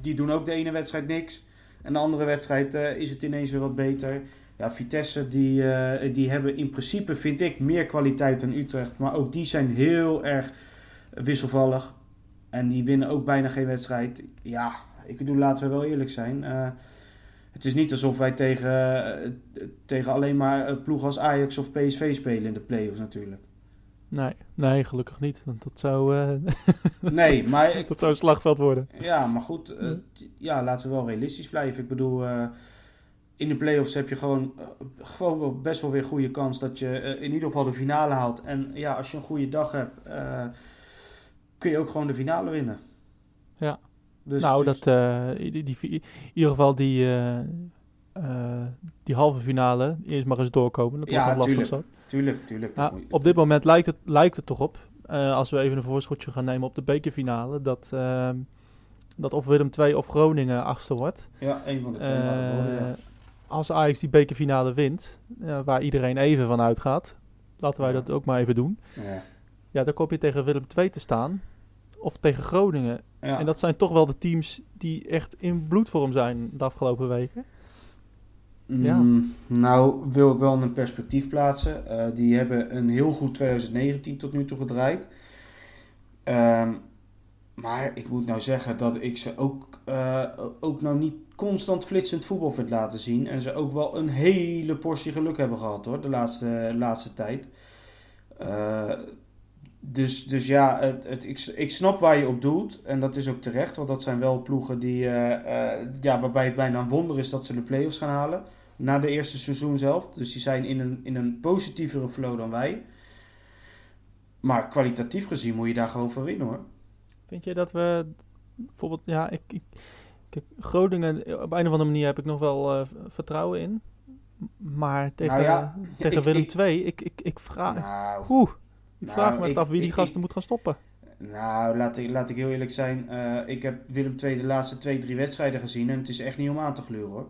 die doen ook de ene wedstrijd niks. En de andere wedstrijd is het ineens weer wat beter. Ja, Vitesse, die, die hebben in principe, vind ik, meer kwaliteit dan Utrecht. Maar ook die zijn heel erg wisselvallig. En die winnen ook bijna geen wedstrijd. Ja, ik bedoel, laten we wel eerlijk zijn. het is niet alsof wij tegen, tegen alleen maar ploegen als Ajax of PSV spelen in de play-offs natuurlijk. Nee, nee, gelukkig niet. Want dat zou, uh, nee, maar ik, dat zou een slagveld worden. Ja, maar goed, uh, ja, laten we wel realistisch blijven. Ik bedoel, uh, in de play-offs heb je gewoon, gewoon wel best wel weer goede kans dat je in ieder geval de finale haalt. En ja, als je een goede dag hebt, kun je ook gewoon de finale winnen. Ja. Dus, nou, dus... dat, die, die, in ieder geval die, die halve finale eerst maar eens doorkomen. Dat ja, wordt lastig zo. Tuurlijk, tuurlijk. Nou, op dit moment lijkt het, lijkt het toch op, als we even een voorschotje gaan nemen op de bekerfinale, dat, uh, dat of Willem II of Groningen achtste wordt. Ja, een van de twee worden, ja. Als Ajax die bekerfinale wint, waar iedereen even van uitgaat, laten wij dat ook maar even doen. Ja. ja, dan kom je tegen Willem II te staan, of tegen Groningen. Ja. En dat zijn toch wel de teams die echt in bloedvorm zijn de afgelopen weken. Ja. Mm, nou, wil ik wel een perspectief plaatsen. Uh, die hebben een heel goed 2019 tot nu toe gedraaid. Um, maar ik moet nou zeggen dat ik ze ook, uh, ook nou niet constant flitsend voetbal vind laten zien. En ze ook wel een hele portie geluk hebben gehad hoor, de laatste, laatste tijd. Uh, dus, dus ja, het, het, ik, ik snap waar je op doelt. En dat is ook terecht. Want dat zijn wel ploegen die, uh, uh, ja, waarbij het bijna een wonder is dat ze de play-offs gaan halen. Na de eerste seizoen zelf. Dus die zijn in een, in een positievere flow dan wij. Maar kwalitatief gezien moet je daar gewoon voor winnen hoor. Vind je dat we bijvoorbeeld, ja, ik, ik, Groningen, op een of andere manier heb ik nog wel uh, vertrouwen in. Maar tegen, nou ja, tegen ik, Willem ik, II, ik, ik, ik vraag. Nou, oeh, ik nou, vraag me ik, af wie die gasten moet gaan stoppen. Nou, laat ik, laat ik heel eerlijk zijn. Uh, ik heb Willem II de laatste twee, drie wedstrijden gezien. En het is echt niet om aan te gluren hoor.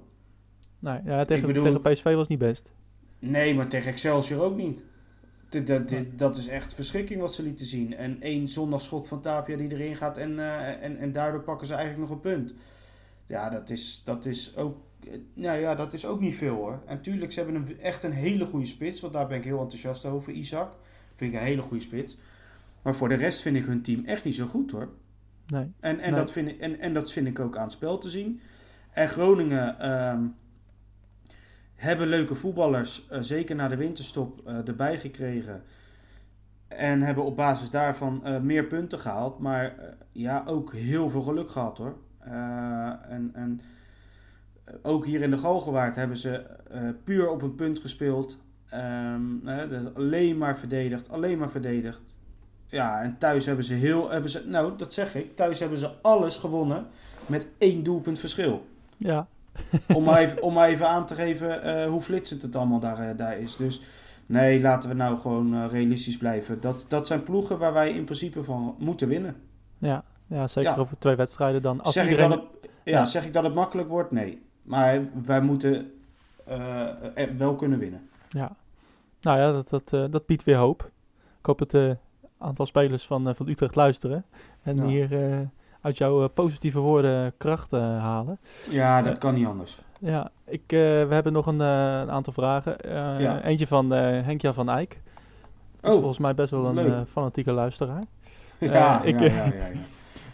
Nee, ja, tegen, bedoel, tegen PSV was niet best. Nee, maar tegen Excelsior ook niet. Dat, dat is echt verschrikking wat ze lieten zien. En één zondagschot van Tapia die erin gaat en, uh, en, en daardoor pakken ze eigenlijk nog een punt. Ja, dat is, dat is, ook, nou ja, dat is ook niet veel hoor. En tuurlijk, ze hebben een, echt een hele goede spits. Want daar ben ik heel enthousiast over, Isaac. Vind ik een hele goede spits. Maar voor de rest vind ik hun team echt niet zo goed hoor. Nee. En, en, nee. Dat, vind ik, en, en dat vind ik ook aan het spel te zien. En Groningen um, hebben leuke voetballers, uh, zeker na de winterstop, uh, erbij gekregen. En hebben op basis daarvan uh, meer punten gehaald. Maar ja, ook heel veel geluk gehad hoor. en, en ook hier in de Galgenwaard hebben ze puur op een punt gespeeld. Um, alleen maar verdedigd, alleen maar verdedigd. Ja, en thuis hebben ze heel, hebben ze, nou dat zeg ik, thuis hebben ze alles gewonnen met één doelpunt verschil. Ja. om, maar even, om maar even aan te geven uh, hoe flitsend het allemaal daar, uh, daar is. Dus nee, laten we nou gewoon uh, realistisch blijven. Dat, dat zijn ploegen waar wij in principe van moeten winnen. Ja, ja zeker ja. over twee wedstrijden dan. Als zeg, iedereen... ik dat het, ja, ja, zeg ik dat het makkelijk wordt? Nee. Maar wij moeten wel kunnen winnen. Ja, nou ja, dat, dat, dat biedt weer hoop. Ik hoop dat het aantal spelers van, van Utrecht luisteren. En ja. hier uit jouw positieve woorden kracht halen. Ja, dat kan niet anders. Ja, ik, uh, we hebben nog een, uh, een aantal vragen. Uh, ja. Eentje van Henk-Jan van Eyck. Oh, volgens mij best wel een fanatieke luisteraar. Ja, ik, ja, ja, ja,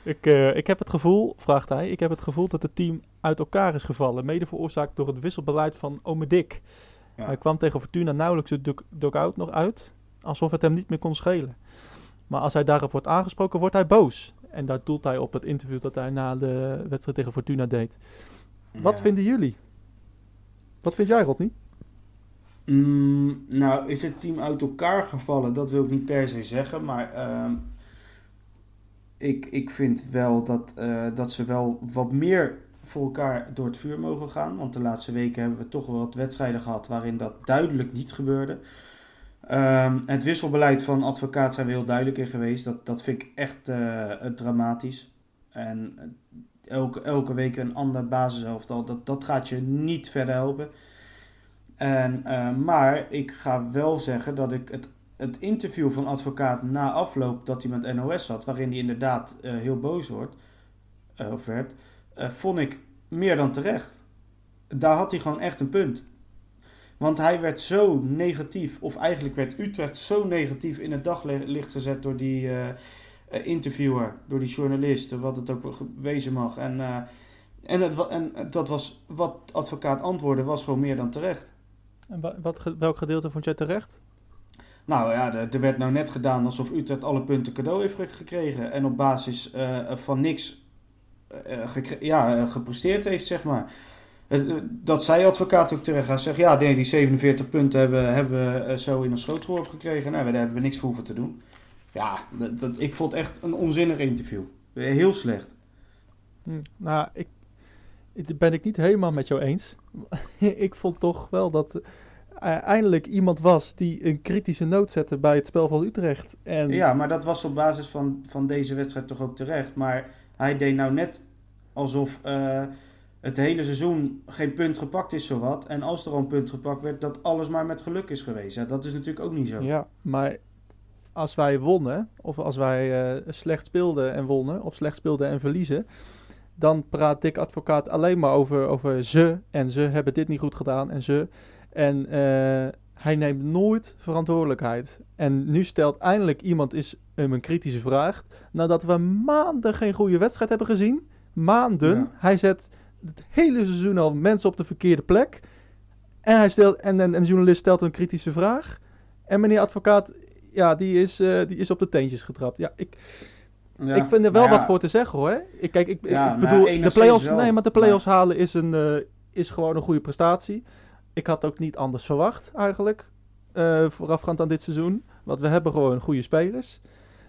ik, ik heb het gevoel, vraagt hij, ik heb het gevoel dat het team uit elkaar is gevallen. Mede veroorzaakt door het wisselbeleid van Ome Dick. Ja. Hij kwam tegen Fortuna nauwelijks de dugout nog uit, alsof het hem niet meer kon schelen. Maar als hij daarop wordt aangesproken, wordt hij boos. En daar doelt hij op het interview dat hij na de wedstrijd tegen Fortuna deed. Wat ja. vinden jullie? Wat vind jij, Rodney? Mm, nou, is het team uit elkaar gevallen? Dat wil ik niet per se zeggen. Maar uh, ik, ik vind wel dat, uh, dat ze wel wat meer voor elkaar door het vuur mogen gaan. Want de laatste weken hebben we toch wel wat wedstrijden gehad waarin dat duidelijk niet gebeurde. Um, het wisselbeleid van advocaat zijn we heel duidelijk in geweest. Dat, dat vind ik echt uh, dramatisch. En elke, elke week een ander basiselftal, dat, dat gaat je niet verder helpen. En, uh, maar ik ga wel zeggen dat ik het het interview van advocaat na afloop dat hij met NOS had, waarin hij inderdaad eh, heel boos wordt, of werd, vond ik meer dan terecht. Daar had hij gewoon echt een punt. Want hij werd zo negatief, of eigenlijk werd Utrecht zo negatief in het daglicht gezet door die interviewer, door die journalist, wat het ook wezen mag. En, en, het, en dat was wat advocaat antwoordde, was gewoon meer dan terecht. En wat, welk gedeelte vond jij terecht? Nou ja, er werd nou net gedaan alsof Utrecht alle punten cadeau heeft gekregen. En op basis uh, van niks ja, gepresteerd heeft, zeg maar. Dat zei advocaat ook terecht. Hij zegt, ja, die 47 punten hebben, hebben we zo in een schootworp gekregen. Nou, daar hebben we niks voor hoeven te doen. Ja, dat, dat, ik vond echt een onzinnig interview. Heel slecht. Hm, nou, ik, ben ik niet helemaal met jou eens. ik vond toch wel dat eindelijk iemand was die een kritische noot zette bij het spel van Utrecht. En... Ja, maar dat was op basis van, van deze wedstrijd toch ook terecht. Maar hij deed nou net alsof uh, het hele seizoen geen punt gepakt is, zowat. En als er al een punt gepakt werd, dat alles maar met geluk is geweest. Dat is natuurlijk ook niet zo. Ja, maar als wij wonnen, of als wij uh, slecht speelden en wonnen, of slecht speelden en verliezen dan praat Dick Advocaat alleen maar over, over ze en ze hebben dit niet goed gedaan en ze. En uh, hij neemt nooit verantwoordelijkheid. En nu stelt eindelijk iemand is hem een kritische vraag. Nadat we maanden geen goede wedstrijd hebben gezien. Maanden. Ja. Hij zet het hele seizoen al mensen op de verkeerde plek. En, hij stelt, en, en, en de journalist stelt een kritische vraag. En meneer advocaat, ja, die is, uh, die is op de teentjes getrapt. Ja, ik, ja, ik vind er wel ja, wat voor te zeggen hoor. Ik, kijk, ik, ja, ik bedoel, de play-offs, nee, maar de play-offs halen is, een, uh, is gewoon een goede prestatie. Ik had ook niet anders verwacht eigenlijk, uh, voorafgaand aan dit seizoen. Want we hebben gewoon goede spelers.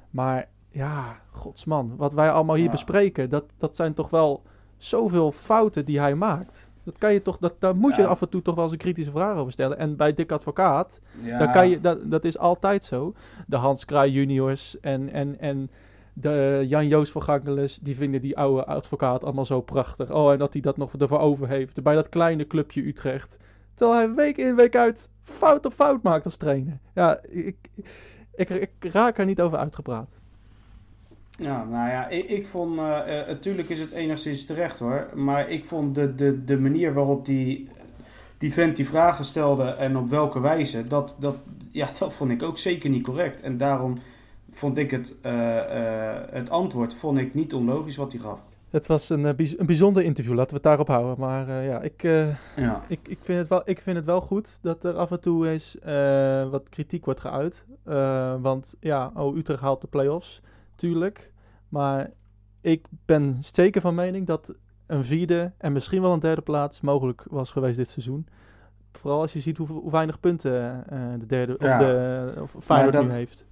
Maar ja, godsman, wat wij allemaal hier bespreken, dat, dat zijn toch wel zoveel fouten die hij maakt. Dat kan je toch, dat, daar moet je af en toe toch wel eens een kritische vraag over stellen. En bij Dick Advocaat, daar kan je, dat, dat is altijd zo. De Hans Kraai juniors en, en, en de Jan-Joos van Gangeles, die vinden die oude advocaat allemaal zo prachtig. Oh, en dat hij dat nog ervoor over heeft. Bij dat kleine clubje Utrecht. Terwijl hij week in, week uit fout op fout maakt als trainer. Ja, ik, ik, ik raak er niet over uitgepraat. Ja, nou ja, ik, ik vond, uh, uh, natuurlijk is het enigszins terecht hoor, maar ik vond de, de, de manier waarop die, die vent die vragen stelde en op welke wijze, dat, dat, ja, dat vond ik ook zeker niet correct. En daarom vond ik het, uh, het antwoord vond ik niet onlogisch wat hij gaf. Het was een, uh, een bijzonder interview, laten we het daarop houden. Maar ja, ik, ja. Ik, ik, vind het wel, ik vind het wel goed dat er af en toe eens wat kritiek wordt geuit. want ja, oh, Utrecht haalt de play-offs, tuurlijk. Maar ik ben zeker van mening dat een vierde en misschien wel een derde plaats mogelijk was geweest dit seizoen. Vooral als je ziet hoe, hoe weinig punten de derde ja. of de of Feyenoord dat... nu heeft.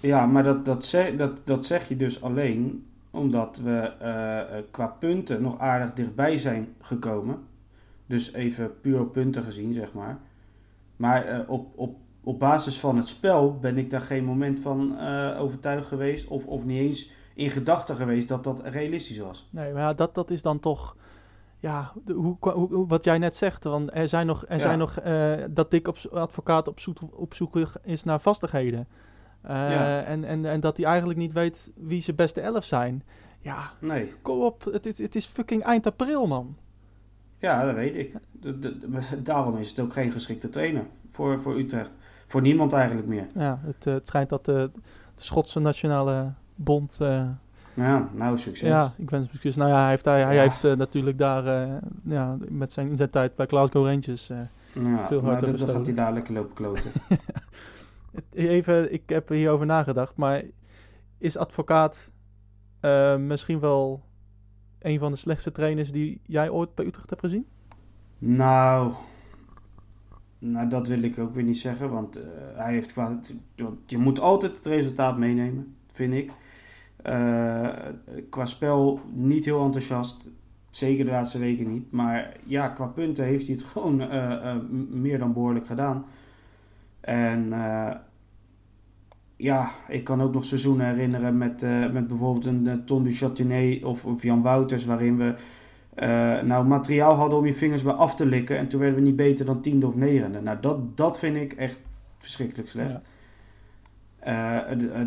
Ja, maar dat, dat, zeg, dat, dat zeg je dus alleen omdat we uh, qua punten nog aardig dichtbij zijn gekomen. Dus even puur op punten gezien, zeg maar. Maar uh, op, op, op basis van het spel ben ik daar geen moment van uh, overtuigd geweest. Of, of niet eens in gedachten geweest dat dat realistisch was. Nee, maar ja, dat, dat is dan toch. Ja, hoe, hoe, wat jij net zegt. Want er zijn nog, er ja. zijn nog dat Dick op, advocaat op zoek, op zoek is naar vastigheden. Uh, en, en, en dat hij eigenlijk niet weet wie zijn beste elf zijn. Ja, nee. kom op. Het is, het is fucking eind april, man. Ja, dat weet ik. De, de, daarom is het ook geen geschikte trainer voor, voor Utrecht. Voor niemand eigenlijk meer. Ja, het, het schijnt dat de, Schotse Nationale Bond... Uh, ja, nou succes. Ja, ik wens succes. Nou ja, hij heeft, hij, hij ja. heeft uh, natuurlijk daar ja, met zijn, in zijn tijd bij Glasgow Rangers ja, veel hard maar dan gaat hij daar lekker lopen kloten. Even, ik heb hierover nagedacht, maar is advocaat uh, misschien wel een van de slechtste trainers die jij ooit bij Utrecht hebt gezien? Nou, nou dat wil ik ook weer niet zeggen, want uh, hij heeft qua, je moet altijd het resultaat meenemen, vind ik. Uh, qua spel niet heel enthousiast, zeker de laatste weken niet, maar ja, qua punten heeft hij het gewoon meer dan behoorlijk gedaan. En uh, ja, ik kan ook nog seizoenen herinneren met, uh, met bijvoorbeeld een uh, Ton du Châtenay of, of Jan Wouters, waarin we nou materiaal hadden om je vingers bij af te likken. En toen werden we niet beter dan tiende of negende. Nou, dat, dat vind ik echt verschrikkelijk slecht.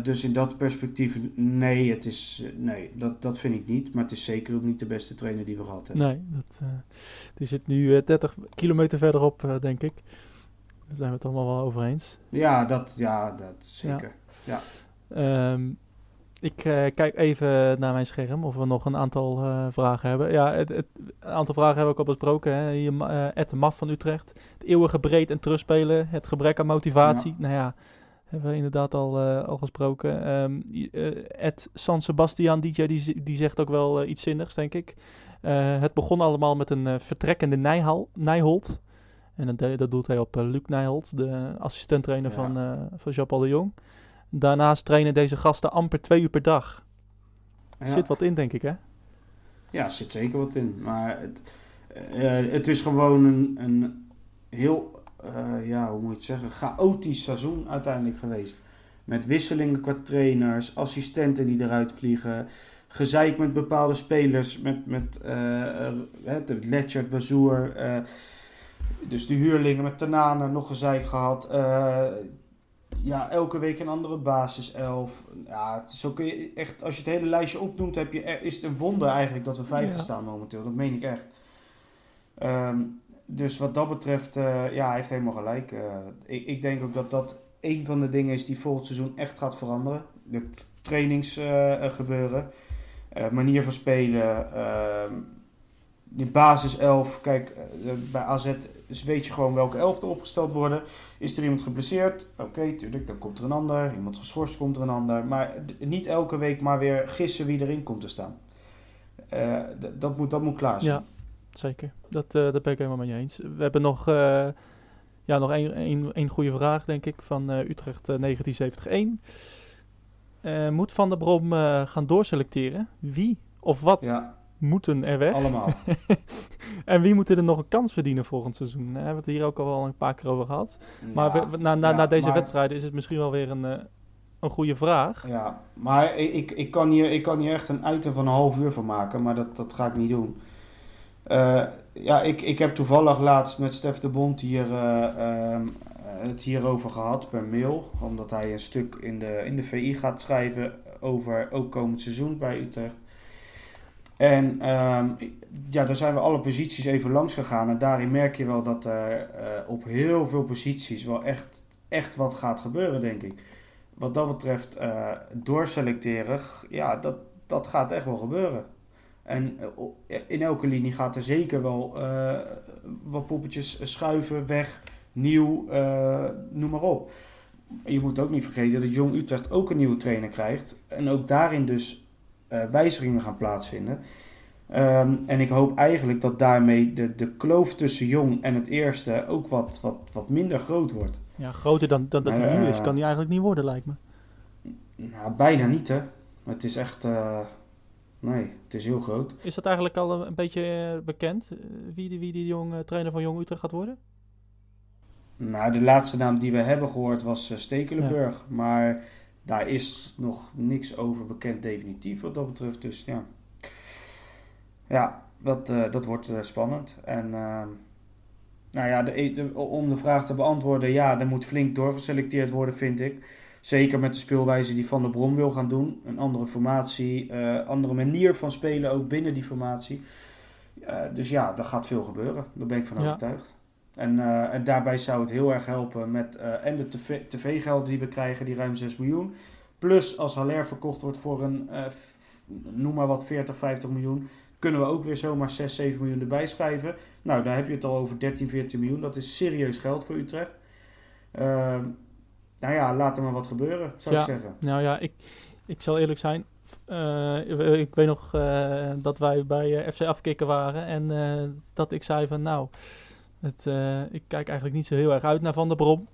Dus in dat perspectief, nee, het is, nee dat, dat vind ik niet. Maar het is zeker ook niet de beste trainer die we gehad hebben. Nee, dat, die zit nu 30 kilometer verderop, denk ik. Daar zijn we het allemaal wel over eens. Ja, dat, ja, dat zeker. Ja. ja. Um, ik uh, kijk even naar mijn scherm of we nog een aantal uh, vragen hebben. Ja, het, het, een aantal vragen hebben we ook al besproken. Hè. Hier, uh, Ed de Maf van Utrecht. Het eeuwige breed en terugspelen. Het gebrek aan motivatie. Ja. Nou ja, hebben we inderdaad al, al gesproken. Um, Ed San Sebastian, DJ, die, die zegt ook wel iets zinnigs, denk ik. het begon allemaal met een vertrekkende Nijhal, Nijholt. En dat, dat doet hij op Luc Nijholt, de assistent-trainer ja. van, van Jean-Paul de Jong. Daarnaast trainen deze gasten amper twee uur per dag. Er ja. zit wat in, denk ik, hè? Ja, er zit zeker wat in. Maar het, uh, het is gewoon een, een heel, uh, ja, hoe moet je het zeggen, chaotisch seizoen uiteindelijk geweest. Met wisselingen qua trainers, assistenten die eruit vliegen, gezeik met bepaalde spelers, met, met uh, de Letchert, Bazoer, dus de huurlingen met Tanane nog gezeik gehad ja, elke week een andere basiself. Ja, zo kun je echt, als je het hele lijstje opnoemt, heb je, is het een wonder eigenlijk dat we vijfde ja. staan momenteel. Dat meen ik echt. Um, dus wat dat betreft, uh, ja, hij heeft helemaal gelijk. Uh, ik, ik denk ook dat dat een van de dingen is die volgend seizoen echt gaat veranderen. Het trainingsgebeuren, uh, manier van spelen, ehm, die basiself. Kijk, bij AZ dus weet je gewoon welke elf er opgesteld worden. Is er iemand geblesseerd? Oké, okay, tuurlijk, dan komt er een ander. Iemand geschorst, komt er een ander. Maar niet elke week maar weer gissen wie erin komt te staan. Uh, dat, moet, dat moet klaar zijn. Ja, zeker. Dat, uh, dat ben ik helemaal met je eens. We hebben nog, uh, ja, nog één, één, één goede vraag, denk ik, van Utrecht 1971. moet Van der Brom gaan doorselecteren? Wie of wat? Ja moeten er weg. Allemaal. en wie moet er nog een kans verdienen volgend seizoen? Daar hebben we het hier ook al wel een paar keer over gehad. Maar we, na, na, ja, na deze maar... wedstrijden is het misschien wel weer een, uh, een goede vraag. Ja, maar ik, ik, kan hier, ik kan hier echt een item van een half uur van maken, maar dat, dat ga ik niet doen. Uh, ja, ik, ik heb toevallig laatst met Stef de Bond hier, uh, um, het hierover gehad per mail. Omdat hij een stuk in de, in de VI gaat schrijven over ook komend seizoen bij Utrecht. En um, ja, daar zijn we alle posities even langs gegaan. En daarin merk je wel dat er uh, op heel veel posities wel echt, echt wat gaat gebeuren, denk ik. Wat dat betreft, uh, doorselecteren, ja, dat, dat gaat echt wel gebeuren. En uh, in elke linie gaat er zeker wel wat poppetjes schuiven, weg, nieuw, noem maar op. Je moet ook niet vergeten dat Jong Utrecht ook een nieuwe trainer krijgt. En ook daarin dus wijzigingen gaan plaatsvinden. Um, en ik hoop eigenlijk dat daarmee de, de kloof tussen jong en het eerste ook wat, wat, wat minder groot wordt. Ja, groter dan, dan dat het uh, nu is, kan die eigenlijk niet worden, lijkt me. Nou, bijna niet, hè. Het is echt... Uh, nee, het is heel groot. Is dat eigenlijk al een beetje bekend, wie die, wie die jong, trainer van Jong Utrecht gaat worden? Nou, de laatste naam die we hebben gehoord was Stekelenburg. Ja. Maar daar is nog niks over bekend definitief wat dat betreft. Dus ja, ja dat, uh, dat wordt uh, spannend. En uh, nou ja, de, de, om de vraag te beantwoorden, ja, er moet flink doorgeselecteerd worden, vind ik. Zeker met de speelwijze die Van der Brom wil gaan doen. Een andere formatie, uh, andere manier van spelen ook binnen die formatie. dus ja, er gaat veel gebeuren. Daar ben ik van ja. overtuigd. En, uh, en, daarbij zou het heel erg helpen met uh, en de tv-gelden die we krijgen, die ruim 6 miljoen. Plus als Haller verkocht wordt voor een, uh, noem maar wat, 40, 50 miljoen, kunnen we ook weer zomaar 6, 7 miljoen erbij schrijven. Nou, daar heb je het al over 13, 14 miljoen. Dat is serieus geld voor Utrecht. Ehm, nou ja, laat er maar wat gebeuren, zou ja, ik zeggen. Nou ja, ik, ik zal eerlijk zijn. ik weet nog dat wij bij FC Afkikken waren en dat ik zei van nou... Het, uh, ik kijk eigenlijk niet zo heel erg uit naar Van der Brom.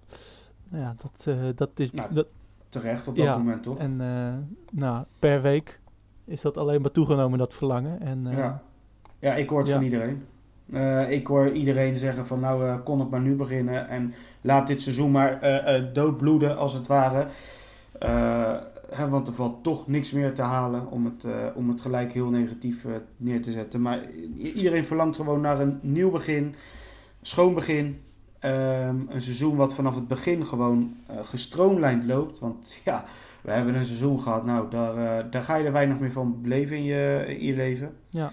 Nou ja, dat, uh, dat is... Nou, dat, terecht op dat ja, moment, toch? En uh, nou, per week is dat alleen maar toegenomen, dat verlangen. En, ja. ja, ik hoor het ja. van iedereen. ik hoor iedereen zeggen van nou, kon het maar nu beginnen. En laat dit seizoen maar doodbloeden, als het ware. Hè, want er valt toch niks meer te halen om het, om het gelijk heel negatief neer te zetten. Maar iedereen verlangt gewoon naar een nieuw begin schoon begin. Ehm, een seizoen wat vanaf het begin gewoon uh, gestroomlijnd loopt. Want ja, we hebben een seizoen gehad. Nou, daar, uh, daar ga je er weinig meer van beleven in je, in je leven. Ja.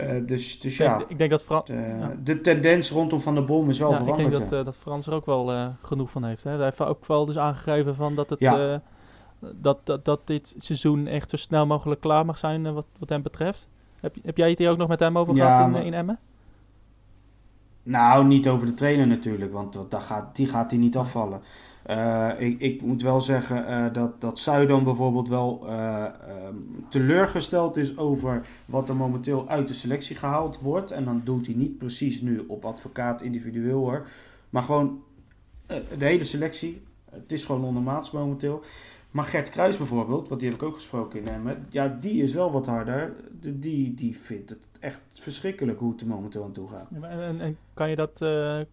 Uh, dus, dus ja, ik denk dat Fran de, ja. de, tendens rondom Van der Bom is wel ja, veranderd. Ik denk dat, dat Frans er ook wel genoeg van heeft. Hè? Hij heeft ook wel dus aangegeven van dat, het, ja. dat, dat, dat dit seizoen echt zo snel mogelijk klaar mag zijn wat, wat hem betreft. Heb, heb jij het hier ook nog met hem over gehad in, maar... in Emmen? Nou, niet over de trainer natuurlijk, want dat gaat, die gaat hij niet afvallen. Uh, ik, ik, moet wel zeggen uh, dat, dat Zuidam bijvoorbeeld wel uh, um, teleurgesteld is over wat er momenteel uit de selectie gehaald wordt. En dan doet hij niet precies nu op advocaat individueel hoor. Maar gewoon de hele selectie. Het is gewoon ondermaats momenteel. Maar Gert Kruis bijvoorbeeld, want die heb ik ook gesproken in Emmen. Ja, die is wel wat harder. Die, die vindt het echt verschrikkelijk hoe het er momenteel aan toe gaat. Ja, en, en kan, je dat, uh,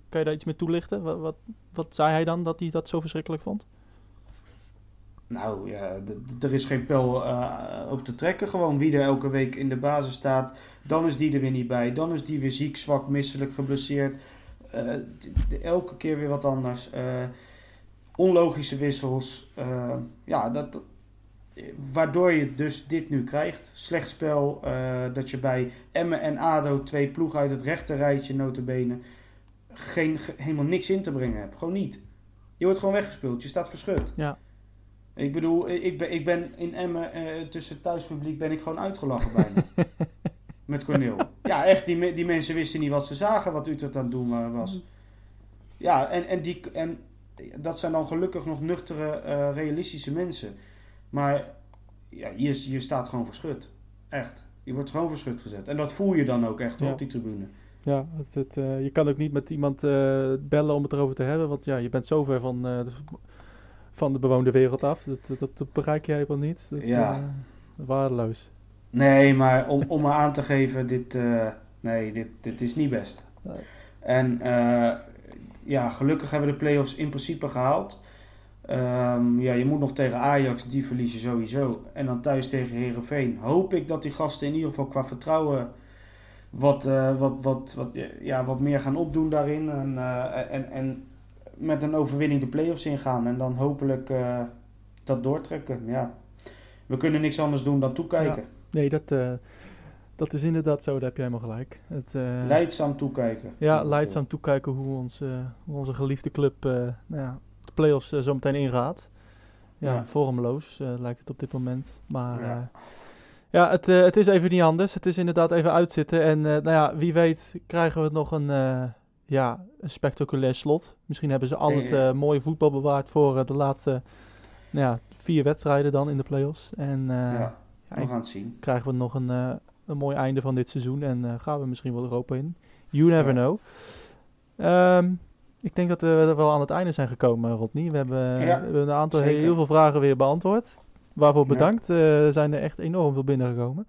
kan je daar iets mee toelichten? Wat, wat, wat zei hij dan dat hij dat zo verschrikkelijk vond? Nou ja, er is geen pijl uh, op te trekken. Gewoon wie er elke week in de basis staat. Dan is die er weer niet bij. Dan is die weer ziek, zwak, misselijk, geblesseerd. Uh, elke keer weer wat anders onlogische wissels. Uh, ja, dat, waardoor je dus dit nu krijgt. Slecht spel, uh, dat je bij Emmen en ADO twee ploegen uit het rechte rijtje notabene geen, helemaal niks in te brengen hebt. Gewoon niet. Je wordt gewoon weggespeeld. Je staat verschut. Ja. Ik bedoel, ik ben, ik ben in Emmen uh, tussen thuispubliek ben ik gewoon uitgelachen bijna. Met Corneel. Ja, echt, die, die mensen wisten niet wat ze zagen, wat Utrecht aan het doen was. Ja, en, en, die, en dat zijn dan gelukkig nog nuchtere, uh, realistische mensen. Maar ja, je, je staat gewoon verschut. Echt. Je wordt gewoon verschut gezet. En dat voel je dan ook echt ja. op die tribune. Ja, het, het, uh, je kan ook niet met iemand uh, bellen om het erover te hebben. Want ja, je bent zo ver van, de, van de bewoonde wereld af. Dat, dat, dat bereik jij helemaal niet. Dat, ja. waardeloos. Nee, maar om, om maar aan te geven, dit, nee, dit, dit is niet best. Nee. En ja, gelukkig hebben we de play-offs in principe gehaald. Um, ja, je moet nog tegen Ajax, die verlies je sowieso. En dan thuis tegen Herenveen. Hoop ik dat die gasten in ieder geval qua vertrouwen wat, uh, wat, wat, wat, ja, wat meer gaan opdoen daarin. En, uh, en, en met een overwinning de play-offs ingaan. En dan hopelijk uh, dat doortrekken. Ja. We kunnen niks anders doen dan toekijken. Nee, dat, dat is inderdaad zo, daar heb jij helemaal gelijk. Het, uh, leidzaam toekijken. Ja, leidzaam toekijken hoe, ons, uh, hoe onze geliefde club uh, nou ja, de play-offs zo meteen ingaat. Ja, ja. vormloos lijkt het op dit moment. Maar ja, ja het, het is even niet anders. Het is inderdaad even uitzitten. En nou ja, wie weet krijgen we nog een, ja, een spectaculair slot. Misschien hebben ze al het mooie voetbal bewaard voor de laatste nou ja, vier wedstrijden dan in de play-offs. En ja, we gaan het zien. Krijgen we nog een een mooi einde van dit seizoen. En uh, gaan we misschien wel Europa in. You never know. Um, ik denk dat we er wel aan het einde zijn gekomen, Rodney. We hebben, ja, we hebben een aantal heel, heel veel vragen weer beantwoord. Waarvoor bedankt. Ja. Uh, er zijn er echt enorm veel binnengekomen.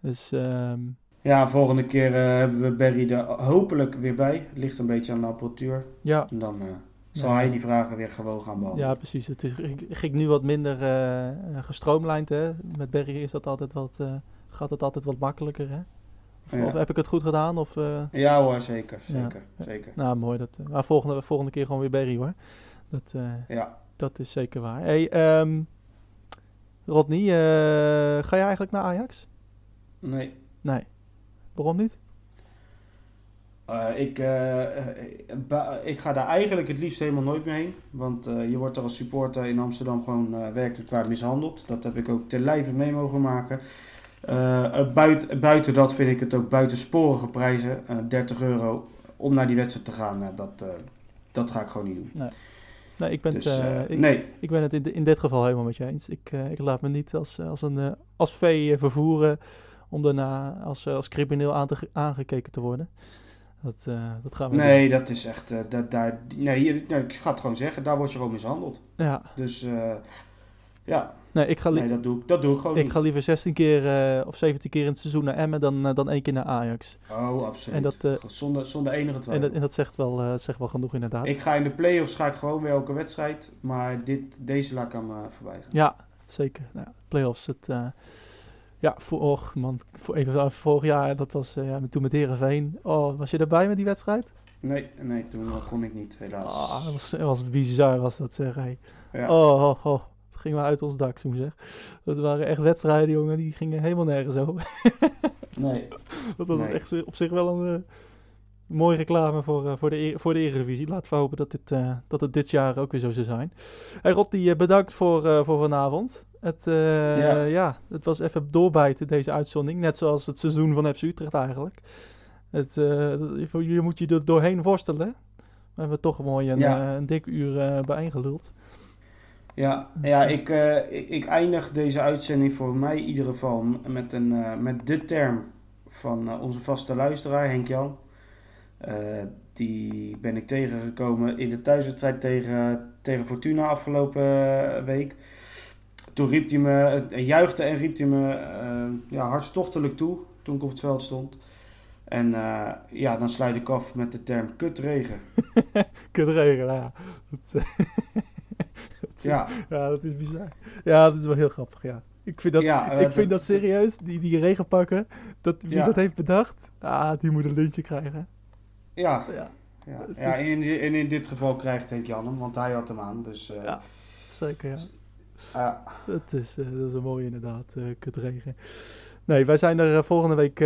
Dus, um... Ja, volgende keer uh, hebben we Barry er hopelijk weer bij. Het ligt een beetje aan de apparatuur. Ja. En dan zal hij die vragen weer gewoon gaan beantwoorden. Ja, precies. Het is, ging nu wat minder gestroomlijnd. Hè? Met Barry is dat altijd wat gaat het altijd wat makkelijker, hè? Of, ja. of heb ik het goed gedaan? Of, uh... Ja hoor, zeker. Zeker, ja. zeker. Nou, mooi. Dat, maar volgende, volgende keer gewoon weer Berry, hoor. Dat, uh, ja. dat is zeker waar. Hey, um, Rodney, uh, ga je eigenlijk naar Ajax? Nee. Nee. Waarom niet? Ik, ik ga daar eigenlijk het liefst helemaal nooit mee heen. Want je wordt er als supporter in Amsterdam gewoon werkelijk waar mishandeld. Dat heb ik ook te lijve mee mogen maken. Uh, buiten, buiten dat vind ik het ook buitensporige prijzen. Uh, 30 euro om naar die wedstrijd te gaan. Dat, dat ga ik gewoon niet doen. Nee, nee ik ben dus, het, ik, nee. ik ben het in, in dit geval helemaal met je eens. Ik, ik laat me niet als, als een als vee vervoeren om daarna als, als crimineel aan te, aangekeken te worden. Dat, dat gaan we nee, dat is echt. dat, daar, nee, hier, nou, ik ga het gewoon zeggen, daar word je gewoon mishandeld. Ja. Dus ja. Nee, ik ga nee, dat, doe ik, dat doe ik gewoon Ik niet. ga liever 16 keer uh, of 17 keer in het seizoen naar Emmen dan, uh, dan één keer naar Ajax. Oh, absoluut. En dat, uh, zonder, zonder enige twijfel. En dat, en dat zegt, wel, zegt wel genoeg inderdaad. Ik ga in de play-offs ga ik gewoon weer elke wedstrijd. Maar dit, deze laat ik aan me voorbij gaan. Ja, zeker. Nou, play-offs, het... ja, vorig, man, voor, even vorig jaar, dat was ja, toen met Heerenveen. Oh, was je erbij met die wedstrijd? Nee, nee, toen kon ik niet, helaas. Ah, dat was, dat was bizar was dat zeg. Hey. Ja. Oh, oh, oh. Het ging wel uit ons dak, zo zeg. Dat waren echt wedstrijden, jongen. Die gingen helemaal nergens over. Nee. Dat was Nee. echt op zich wel een eh, mooie reclame voor, eh, voor, de, E- voor de Eredivisie. Laten we hopen dat, dit, eh, dat het dit jaar ook weer zo zou zijn. Hey Rotti, eh, bedankt voor, voor vanavond. Het, ja. Ja. het was even doorbijten deze uitzending. Net zoals het seizoen van FC Utrecht eigenlijk. Het, je- moet je er doorheen worstelen. We hebben toch mooi een, Ja. een dik uur bijeengeluld. Ja, ja ik, eh, ik, ik eindig deze uitzending voor mij in ieder geval met, een, eh, met de term van eh, onze vaste luisteraar, Henk Jan. Die ben ik tegengekomen in de thuiswedstrijd tegen, tegen Fortuna afgelopen week. Toen riep hij me, juichte en riep hij me ja, hartstochtelijk toe toen ik op het veld stond. En ja, dan sluit ik af met de term kutregen. Kunt regelen, ja. Ja, ja, dat is bizar. Ja, dat is wel heel grappig, ja. Ik vind dat, ja, eh, ik vind dat serieus, die, die regenpakken, dat, wie Ja. dat heeft bedacht, ah, die moet een lintje krijgen. Ja, Ja, Ja, is- en, in, en in dit geval krijgt Henk Jan hem, want hij had hem aan. Dus eh, Ja. zeker, ja. ah, Dat is, eh, dat is een mooie inderdaad, kutregen. Nee, wij zijn er volgende week,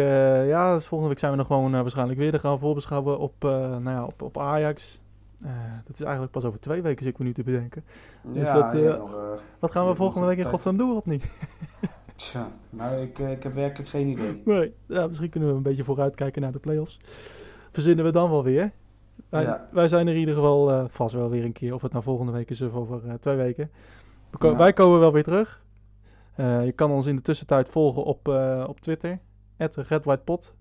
ja, volgende week zijn we nog gewoon waarschijnlijk weer. Dan gaan we voorbeschouwen op, nou ja, op, op Ajax. Eh, dat is eigenlijk pas over twee weken, zit ik me nu te bedenken. Dus ja, dat, eh, nog, eh, Wat gaan we volgende week in godsnaam doen, of niet? tja, nou, ik, ik heb werkelijk geen idee. Nee, ja, misschien kunnen we een beetje vooruitkijken naar de play-offs. Verzinnen we dan wel weer. Wij, Ja. wij zijn er in ieder geval vast wel weer een keer. Of het nou volgende week is of over twee weken. We ko- Ja. Wij komen wel weer terug. Je kan ons in de tussentijd volgen op, op Twitter. @redwhitepot.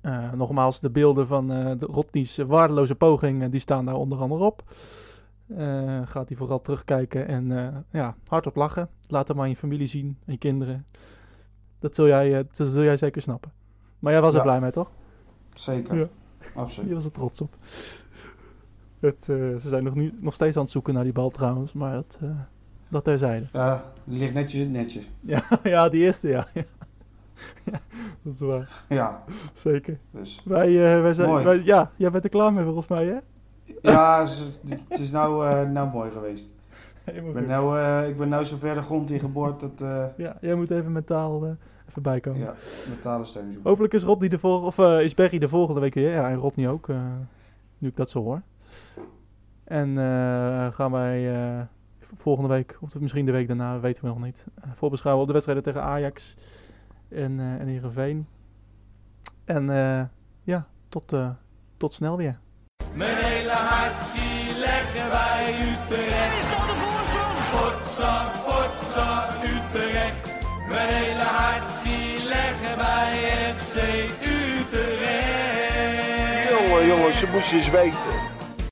Eh nogmaals, de beelden van eh de Rodney's waardeloze poging, eh, die staan daar onder andere op. Gaat die vooral terugkijken en ja, hardop lachen. Laat maar aan je familie zien en je kinderen. Dat zul jij, dat zul jij zeker snappen. Maar jij was er Ja. blij mee, toch? Zeker, Ja. absoluut. Je was er trots op. Het, ze zijn nog, niet, nog steeds aan het zoeken naar die bal trouwens, maar dat, eh dat terzijde. Ja, die ligt netjes in het netje. Ja, ja, die eerste, ja. ja. Dat is waar. Ja, Zeker. dus. Wij, eh, wij zijn, wij- ja, jij bent er klaar mee volgens mij, hè? Ja, het is nou, eh, nou mooi geweest. Ik ben nou, eh, ik ben nou zo ver de grond in geboord dat Ja, jij moet even mentaal eh, even bijkomen. ja, mentale steun zoeken. Hopelijk is Rodney de volgende, of is Berry de volgende week weer. Ja, en Rodney ook, nu ik dat zo hoor. En gaan wij volgende week, of misschien de week daarna, weten we nog niet, voorbeschouwen op de wedstrijden tegen Ajax en, eh en Heerenveen. En eh, ja, tot, eh, tot snel weer. Mijn hele hart zie leggen wij Utrecht. Is dat de voorsprong? Potsa, potsa, Utrecht. Mijn hele hart zie leggen wij FC Utrecht. Jongen, jongens, ze moesten eens weten.